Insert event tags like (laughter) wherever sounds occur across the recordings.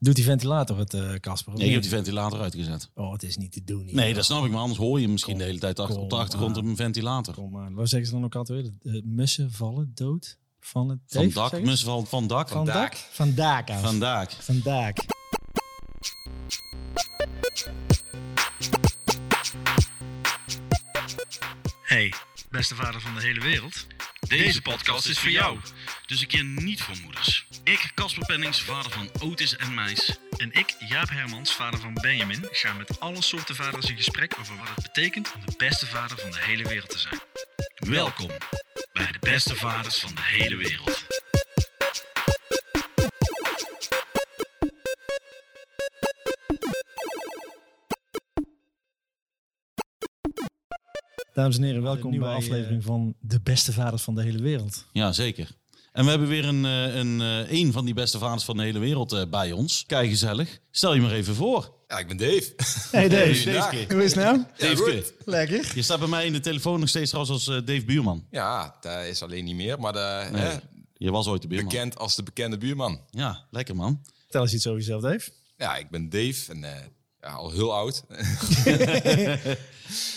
Doet die ventilator het, eh, Casper? Nee, ik heb die ventilator uitgezet. Oh, het is niet te doen. hier. Nee, dat snap ik, maar anders hoor je misschien Kom, de hele tijd achter, op de achtergrond op een ventilator. Kom maar. Wat zeggen ze dan ook altijd weer? Uh, mussen vallen dood van het Van Dave, dak, mussen van, van dak. Van dak. dak? Van daak af. Van dak. Van daak. Hey, beste vader van de hele wereld. Deze, podcast is voor jou. Dus een keer niet voor moeders. Ik, Casper Pennings, vader van Otis en Meis. En ik, Jaap Hermans, vader van Benjamin, ga met alle soorten vaders in gesprek over wat het betekent om de beste vader van de hele wereld te zijn. Welkom bij de beste vaders van de hele wereld. Dames en heren, welkom bij nieuwe een aflevering van De Beste Vaders van de Hele Wereld. Ja, zeker. En we hebben weer een, eh, een, eh, een van die beste vaders van de hele wereld eh, bij ons. Kijk gezellig. Stel je maar even voor. Ja, ik ben Dave. Hey Dave, Goeiedag. hoe is het nou? Ja, Dave, goed. Lekker. je staat bij mij in de telefoon nog steeds trouwens als eh, Dave Buurman. Ja, dat is alleen niet meer, maar de, Nee, hè, je was ooit de buurman. bekend als de bekende buurman. Ja, lekker man. Vertel eens iets over jezelf, Dave. Ja, ik ben Dave en eh, ja, al heel oud. (laughs)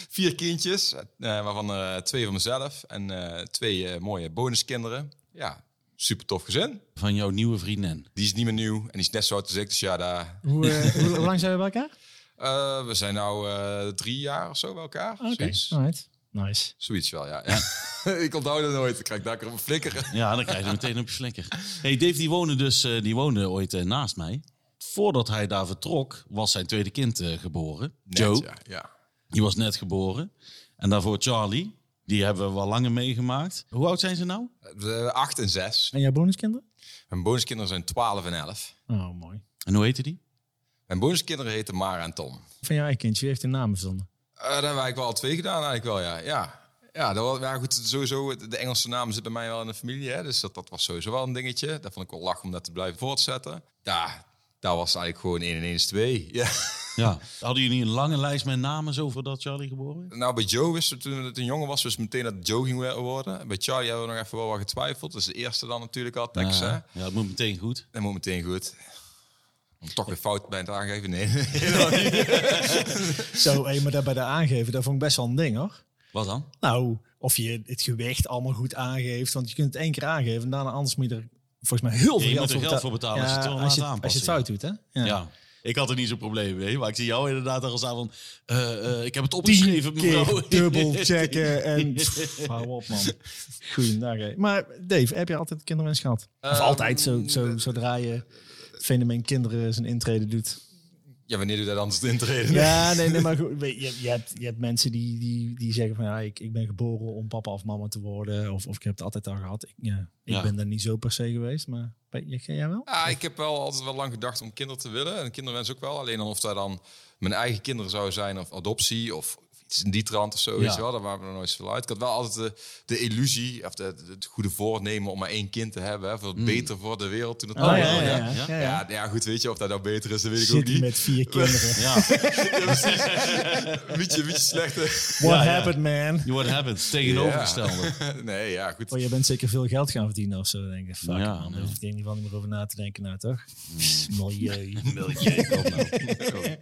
Vier kindjes, eh, waarvan eh, twee van mezelf en eh, twee eh, mooie bonuskinderen. Ja, super tof gezin. Van jouw nieuwe vriendin. Die is niet meer nieuw en die is net zo oud als ik, dus ja, daar... Hoe, (laughs) hoe, lang zijn we bij elkaar? Eh, we zijn nou eh, drie jaar of zo bij elkaar. Oké, Zoiets. alright. Nice. Zoiets wel, ja. (laughs) ik onthoud het nooit. Ik krijg daar op een flikker. Ja, dan krijg je meteen op je slikker. Hey, Dave die woonde dus eh, die woonde ooit naast mij. Voordat hij daar vertrok, was zijn tweede kind eh, geboren. Net, Joe. Ja, ja. Die was net geboren. En daarvoor Charlie. Die hebben we wel langer meegemaakt. Hoe oud zijn ze nou? Eh, acht en zes. En jouw bonuskinderen? Mijn bonuskinderen zijn 12 en 11. Oh, mooi. En hoe heette die? Mijn bonuskinderen heten Mara en Tom. Van jouw eigen kindje, heeft de naam verzonnen? Eh daar hebben wij wel al twee gedaan eigenlijk wel, ja. Ja, ja, dat was, ja goed, sowieso, de Engelse naam zit bij mij wel in de familie, hè, dus dat, dat was sowieso wel een dingetje. Dat vond ik wel lach om dat te blijven voortzetten. Ja, daar was eigenlijk gewoon 1 en 1 is 2. (laughs) Ja. Ja. Hadden jullie een lange lijst met namen zo voordat Charlie geboren werd? Nou, bij Joe wisten we toen het een jongen was, dus meteen dat Joe ging worden. Bij Charlie hebben we nog even wel wat getwijfeld. Dus de eerste dan natuurlijk al, Tex, hè. Ja, ja, dat moet meteen goed. Dat moet meteen goed. Om toch weer fout bij het aangeven? Nee. (laughs) Zo, hey, maar dat bij de aangeven, dat vond ik best wel een ding, hoor. Wat dan? Nou, of je het gewicht allemaal goed aangeeft. Want je kunt het één keer aangeven en daarna anders moet je er volgens mij heel veel je geld, moet er geld voor betalen als je het als, laat je, als je het fout doet, hè? Ja. Ik had er niet zo'n probleem mee. Maar ik zie jou inderdaad al staan van... eh, eh, ik heb het opgeschreven, mevrouw. keer (laughs) dubbel checken en pff, (laughs) hou op, man. (laughs) Goeiedag, hè. Maar Dave, heb je altijd kinderwens gehad? Of Ehm, altijd, zo, zo, zodra je fenomeen kinderen zijn intrede doet? Ja, wanneer doe je dat anders intreden? Ja, (laughs) nee, nee maar goed, weet je, je, hebt, je hebt mensen die, die, die zeggen van ja, ik, ik ben geboren om papa of mama te worden. Of, of ik heb het altijd al gehad. Ik, ja, ik Ja. ben daar niet zo per se geweest, maar jij wel? Ja, ik heb wel altijd wel lang gedacht om kinderen te willen. En kinderwens ook wel. Alleen dan of dat dan mijn eigen kinderen zouden zijn of adoptie of iets in die trant of zo. Weet je wel, daar waren we nog nooit zo uit. Ik had wel altijd de, de illusie of de, de- het goede voornemen om maar één kind te hebben. Hè, voor het beter voor de wereld toen het Oh, nog ja, ja, ja. ja, ja, Ja, ja. ja, goed, weet je of dat nou beter is, dat weet ik ook Zit niet. met vier (laughs) kinderen. Ja, Ja, precies. (laughs) Een beetje, een beetje slechte. What Ja, ja. happened, man? what happens. Tegenovergestelde. (laughs) Nee, ja, goed. Oh, je bent zeker veel geld gaan verdienen of zo, denk ik. Fuck, Ja, man. Daar hoef ik in ieder geval niet meer over na te denken, nou toch? Pss, Milieu. Milieu, nou. Daar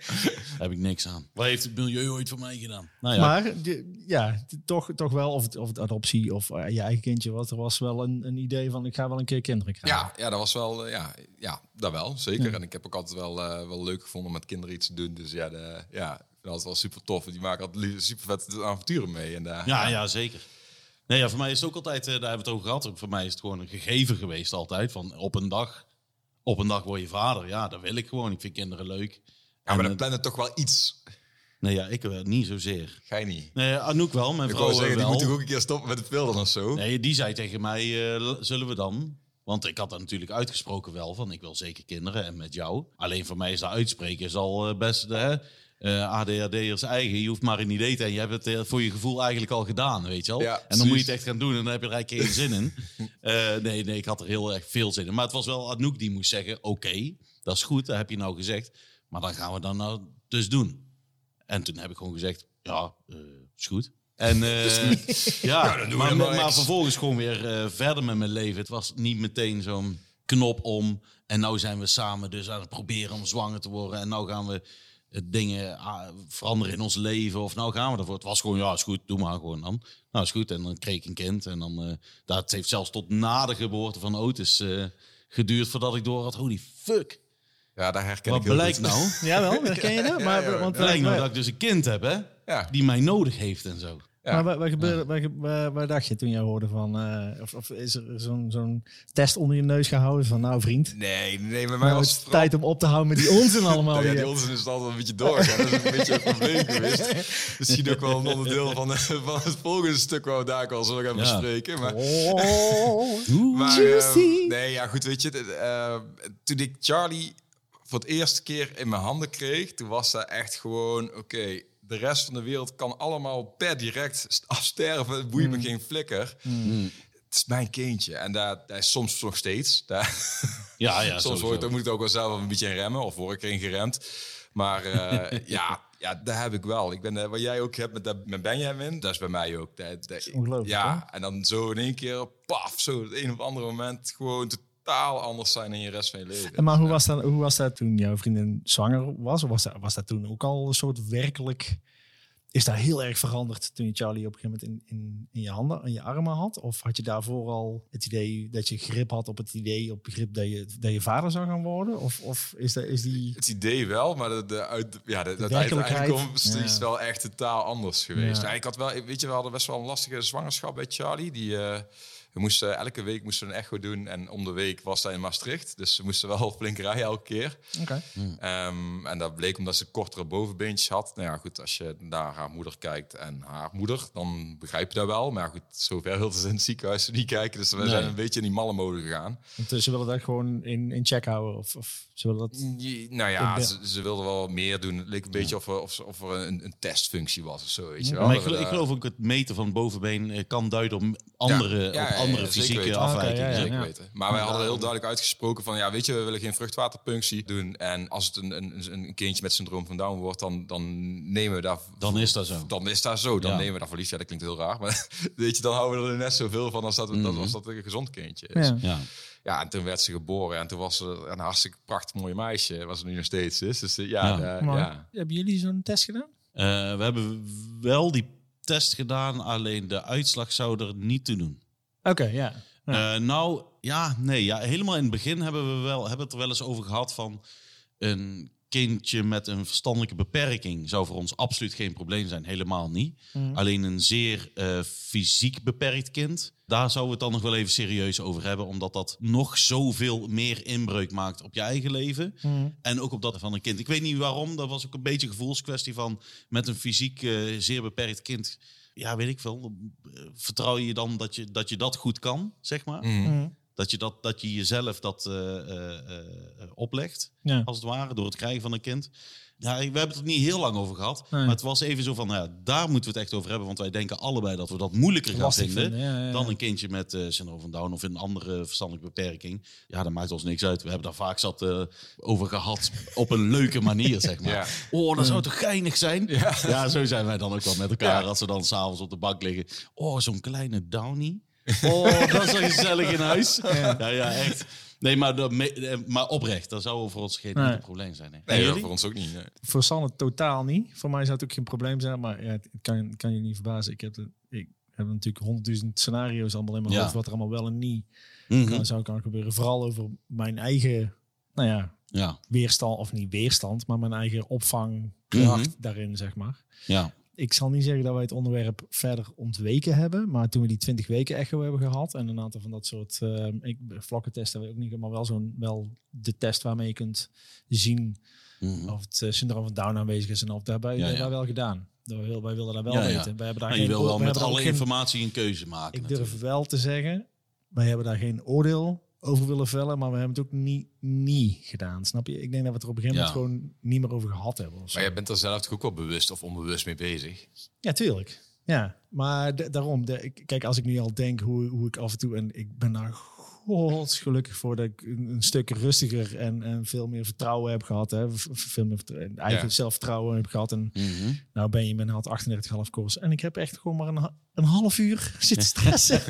heb ik niks aan. Wat heeft het milieu ooit voor mij gedaan? Nou ja, Maar de- ja, toch, toch wel, of het, of het adoptie of eh, je eigen kindje was, er was wel een, een idee van ik ga wel een keer kinderen krijgen. Ja, ja, dat was wel, eh, ja, ja, dat wel, zeker. En ik heb ook altijd wel, eh, wel leuk gevonden om met kinderen iets te doen. Dus ja, de, ja ik vind dat wel super tof. Die maken altijd super vette avonturen mee. En daar, ja, ja, zeker. Nee, ja, voor mij is het ook altijd, daar hebben we het over gehad. Voor mij is het gewoon een gegeven geweest altijd. Van op een dag, op een dag word je vader. Ja, dat wil ik gewoon. Ik vind kinderen leuk. Ja, maar En, dan plannen toch wel iets. Nee, ja, ik eh, niet zozeer. Ga je niet? Nee, Anouk wel, mijn Ik vrouw wou eh, zeggen, die wel. moet toch ook een keer stoppen met het filmen of zo? Nee, die zei tegen mij, eh, zullen we dan? Want ik had dat natuurlijk uitgesproken wel, van ik wil zeker kinderen en met jou. Alleen voor mij is dat uitspreken is al eh, best hè, eh ADHD'ers eigen. Je hoeft maar een idee te hebben. Je hebt het eh, voor je gevoel eigenlijk al gedaan, weet je wel. Ja, en dan moet je het echt gaan doen en dan heb je er eigenlijk geen zin in. (laughs) Eh, nee, nee, ik had er heel erg veel zin in. Maar het was wel Anouk die moest zeggen, oké, dat is goed, dat heb je nou gezegd. Maar dan gaan we dan nou dus doen. En toen heb ik gewoon gezegd, ja, eh, is goed. En (laughs) eh, ja, maar, maar, vervolgens gewoon weer eh, verder met mijn leven. Het was niet meteen zo'n... knop om. En nou zijn we samen dus aan het proberen om zwanger te worden. En nou gaan we dingen ah, veranderen in ons leven. Of nou gaan we ervoor. Het was gewoon, ja, is goed, doe maar gewoon dan. Nou, is goed. En dan kreeg ik een kind. En dan, dat heeft zelfs tot na de geboorte van Otis geduurd voordat ik door had. Holy fuck. Ja, daar herken Wat ik heel blijkt goed. nou? (laughs) Jawel, (laughs) herken je dat? Maar, ja, ja. want Blijkt nou wij- dat ik dus een kind heb, hè? Ja. Die mij nodig heeft en zo. Ja. Maar wat, wat, gebeurde, wat dacht je toen je hoorde van... eh, of, of is er zo'n zo'n test onder je neus gehouden van... Nou vriend, Nee, nee, bij mij nou, was het tijd om op te houden met die onzin (laughs) allemaal. Ja, die onzin is het altijd een beetje doorgaan. Dat is een beetje een probleem geweest. Misschien ook wel een onderdeel van, van het volgende stuk waar we daar ook al zullen gaan Ja. bespreken. Maar, Oh, maar juicy. eh, nee, ja, goed, weet je. eh, toen ik Charlie voor het eerste keer in mijn handen kreeg, toen was dat echt gewoon, oké, de rest van de wereld kan allemaal per direct st- afsterven. Boeit me geen flikker. Het is mijn kindje. En dat, dat is soms nog steeds. Daar, Ja, ja, (laughs) Soms word, dan moet ik ook wel zelf een beetje in remmen. Of word ik erin geremd. Maar eh, (laughs) ja, ja, dat heb ik wel. Ik ben, eh, wat jij ook hebt met, dat- met Benjamin, dat is bij mij ook. Dat, dat, ongelooflijk, Ja, en dan zo in één keer, paf, zo het een of andere moment gewoon totaal anders zijn in je rest van je leven. En maar hoe was, dat, hoe was dat toen jouw vriendin zwanger was? Was dat, was dat toen ook al een soort werkelijk... Is dat heel erg veranderd toen je Charlie op een gegeven moment in, in, in je handen, in je armen had? Of had je daarvoor al het idee dat je grip had op het idee, op begrip dat je, dat je vader zou gaan worden? Of, of is, dat, is die... Het idee wel, maar de, de, uit, ja, de, de, is ja. wel echt totaal anders geweest. Ja. Ik had wel, weet je, we hadden best wel een lastige zwangerschap bij Charlie. Die, eh, we moesten elke week moesten we een echo doen en om de week was hij in Maastricht. Dus we moesten wel (laughs) flink rijden elke keer. Oké. Ehm, en dat bleek omdat ze kortere bovenbeentjes had. Nou ja, goed, als je naar haar moeder kijkt en haar moeder, dan begrijp je dat wel. Maar goed, zover (laughs) wilden ze in het ziekenhuis niet kijken. Dus we Nee. zijn een beetje in die malle mode gegaan. Want eh, ze willen dat gewoon in, in check houden? Of, of ze willen dat... Je- Nou ja, ze, ze wilden wel meer doen. Het leek een beetje of er, of, of er een, een testfunctie was of zo, weet je wel. Maar ik, ik geloof ook het meten van het bovenbeen eh, kan duiden op andere, Ja, ja, op ja, andere fysieke weten. afwijkingen. Ja, weten. Maar wij hadden heel duidelijk uitgesproken van, ja, weet je, we willen geen vruchtwaterpunctie doen. En als het een, een, een kindje met syndroom van Down wordt, dan, dan nemen we daar... Dan is dat zo. Dan is dat zo. Dan Ja. nemen we dat voor lief. Ja, dat klinkt heel raar. Maar (laughs) weet je, dan houden we er net zoveel van als dat, dat, als dat een gezond kindje is. Ja. Ja. Ja. en toen werd ze geboren. En toen was ze een hartstikke prachtig mooi meisje. Was ze nu nog steeds is. Dus eh, ja, Ja. eh, Maar ja. Hebben jullie zo'n test gedaan? Eh, we hebben wel die test gedaan, alleen de uitslag zou er niet toe doen. Oké, ja. Ja. Eh, nou, ja, nee. Ja, helemaal in het begin hebben we wel, hebben het er wel eens over gehad van een kindje met een verstandelijke beperking zou voor ons absoluut geen probleem zijn. Helemaal niet. Mhm. Alleen een zeer eh, fysiek beperkt kind, daar zouden we het dan nog wel even serieus over hebben, omdat dat nog zoveel meer inbreuk maakt op je eigen leven. Mhm. En ook op dat van een kind. Ik weet niet waarom, dat was ook een beetje een gevoelskwestie van met een fysiek eh, zeer beperkt kind. Ja, weet ik veel. Vertrouw je dan dat je dat, je dat goed kan, zeg maar? Mhm. Dat je, dat, dat je jezelf dat eh, eh, eh, oplegt, Ja. als het ware, door het krijgen van een kind. Ja, we hebben het er niet heel lang over gehad. Nee. Maar het was even zo van, nou ja, daar moeten we het echt over hebben. Want wij denken allebei dat we dat moeilijker gaan Lastig vinden. vinden, ja, ja, ja. Dan een kindje met eh syndroom van Down of een andere verstandelijke beperking. Ja, dat maakt ons niks uit. We hebben daar vaak zat eh, over gehad (laughs) op een leuke manier, zeg maar. Ja. Oh, dat zou toch geinig zijn? Ja. Ja. zo zijn wij dan ook wel met elkaar Ja. als we dan s'avonds op de bank liggen. Oh, zo'n kleine Downy. Oh, dat is wel gezellig in huis. Ja, ja, echt. Nee, maar, de, eh, maar oprecht, dat zou voor ons geen Nee. probleem zijn. Nee. En Nee, voor ons ook niet. nee. Voor Sanne totaal niet. Voor mij zou het ook geen probleem zijn. Maar ja, het kan, kan je niet verbazen. Ik heb, de, ik heb natuurlijk honderdduizend scenario's allemaal in mijn Ja. hoofd. Wat er allemaal wel en niet Mhm. kan, zou kan gebeuren. Vooral over mijn eigen, nou ja, Ja, weerstand. Of niet weerstand, maar mijn eigen opvangkracht Mhm. daarin, zeg maar. ja. Ik zal niet zeggen dat wij het onderwerp verder ontweken hebben. Maar toen we die 20 weken echo hebben gehad. En een aantal van dat soort uh, ik, vlakkentesten hebben we ook niet. Maar wel, zo'n, wel de test waarmee je kunt zien Mhm. of het eh, syndroom van Down aanwezig is en of dat hebben wij, Ja, ja. wel gedaan. Wij wilden dat wel Ja, weten. Wij hebben daar Maar je geen wil wel met daar alle geen- informatie een keuze maken. Ik durf wel te zeggen, wij hebben daar geen oordeel over willen vellen, maar we hebben het ook niet, niet gedaan. Snap je? Ik denk dat we het er op een gegeven Ja. moment gewoon niet meer over gehad hebben. Maar jij bent er zelf toch ook wel bewust of onbewust mee bezig. Ja, tuurlijk. Ja, maar daarom, de, kijk, als ik nu al denk hoe, hoe ik af en toe, en ik ben daar godsgelukkig voor dat ik een, een stuk rustiger en, en veel meer vertrouwen heb gehad. Hè. Veel meer vertrouwen- eigen Ja. zelfvertrouwen heb gehad. En Mhm. nou ben je met had 38,5 koers. En ik heb echt gewoon maar een, een half uur (laughs) zitten stressen.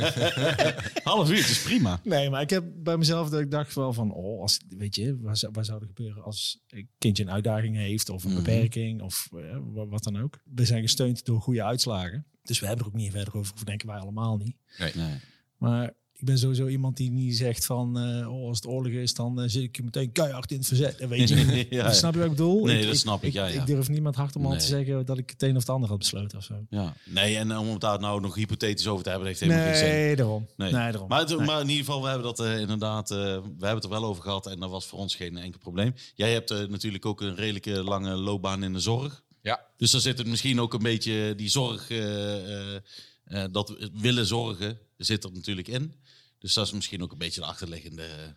(laughs) Half uur, het is prima. nee, maar ik heb bij mezelf dat ik dacht wel van, oh, als, weet je, wat zou, wat zou er gebeuren als een kindje een uitdaging heeft of een Mhm. beperking of eh, wa- wat dan ook. We zijn gesteund door goede uitslagen. Dus we hebben er ook niet verder over hoeven denken, wij allemaal niet. Nee. Maar ik ben sowieso iemand die niet zegt van, eh, oh, als het oorlog is, dan eh, zit ik je meteen keihard in het verzet. En weet je, (laughs) Ja, snap je wat ik bedoel? Nee, ik, dat ik- snap ik, ja, ja. Ik durf niemand hard om aan te Nee. zeggen dat ik het een of het ander had besloten of zo. Ja. Nee, en om het daar nou nog hypothetisch over te hebben, heeft helemaal geen zin. Nee, daarom. Nee. Nee, daarom. Maar, het- Nee. maar in ieder geval, we hebben dat eh, inderdaad, eh, we hebben het er wel over gehad en dat was voor ons geen enkel probleem. Jij hebt eh, natuurlijk ook een redelijke lange loopbaan in de zorg. Ja, Dus daar zit het misschien ook een beetje die zorg, eh, eh, eh, dat we willen zorgen, zit er natuurlijk in. Dus dat is misschien ook een beetje de achterliggende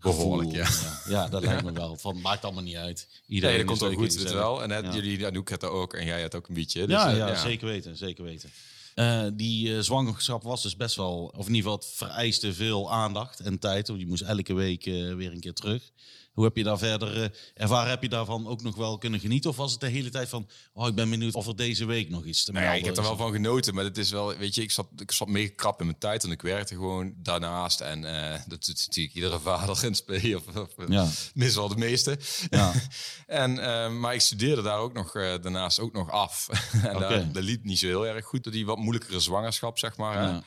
Behoorlijk, ja. ja. Ja, dat lijkt me wel. Van, maakt allemaal niet uit. Iedereen nee, komt ook goed, gezellig. wel. En het, Ja. jullie, Anouk het ook en jij het ook een beetje. Dus, ja, eh, ja, zeker weten, zeker weten. Eh, die eh, zwangerschap was dus best wel, of in ieder geval het vereiste veel aandacht en tijd. Want je moest elke week eh, weer een keer terug. Hoe heb je daar verder eh, ervaren? Heb je daarvan ook nog wel kunnen genieten? Of was het de hele tijd van, oh, ik ben benieuwd of er deze week nog iets te Nou ja, ik heb er wel van genoten, maar het is wel, weet je, ik zat, ik zat mega krap in mijn tijd en ik werkte gewoon daarnaast. En eh, dat doet natuurlijk iedere vader in SP, of, of Ja. meestal de meeste. Ja. (laughs) en, eh, maar ik studeerde daar ook nog, eh, daarnaast ook nog af. (laughs) en daar, dat liep niet zo heel erg goed door die wat moeilijkere zwangerschap, zeg maar. Ja.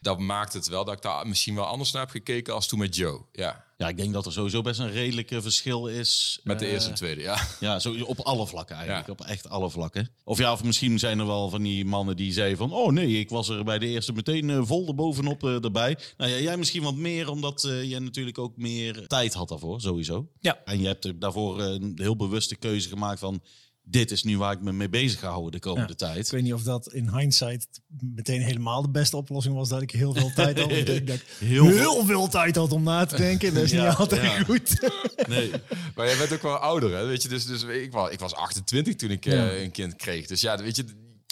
Dat maakt het wel dat ik daar misschien wel anders naar heb gekeken als toen met Joe. Ja, Ja, ik denk dat er sowieso best een redelijk eh, verschil is. met de eh, eerste en tweede, ja. (laughs) Ja, zo, op alle vlakken eigenlijk. Ja. Op echt alle vlakken. Of ja, of misschien zijn er wel van die mannen die zeiden van... Oh nee, ik was er bij de eerste meteen eh, vol erbovenop eh, erbij. Nou ja, jij misschien wat meer, omdat eh, je natuurlijk ook meer tijd had daarvoor, sowieso. Ja. En je hebt daarvoor eh, een heel bewuste keuze gemaakt van... Dit is nu waar ik me mee bezig ga houden de komende Ik tijd. weet niet of dat in hindsight meteen helemaal de beste oplossing was. Dat ik heel veel tijd had. Ik denk dat ik Heel (laughs) heel, veel- veel tijd had om na te denken. Dat is Ja, niet altijd ja. goed. (laughs) Nee. Maar jij bent ook wel ouder, hè? Weet je, dus, dus ik, was, ik was 28 toen ik eh, een kind kreeg. Dus ja, weet je...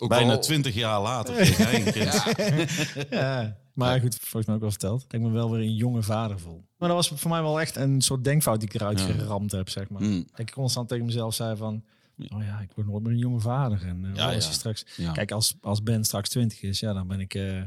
Ook Bijna wel- twintig jaar later een kind. Ja. Maar goed, volgens mij ook wel verteld. Dat ik me wel weer een jonge vader voel. Maar dat was voor mij wel echt een soort denkfout die ik eruit Ja. geramd heb, zeg maar. Mm. Dat ik constant tegen mezelf zei van... Oh ja, ik word nooit meer een jonge vader. En eh, Ja, je straks... Ja. Kijk, als, als Ben straks 20 is, ja, dan ben ik... eh,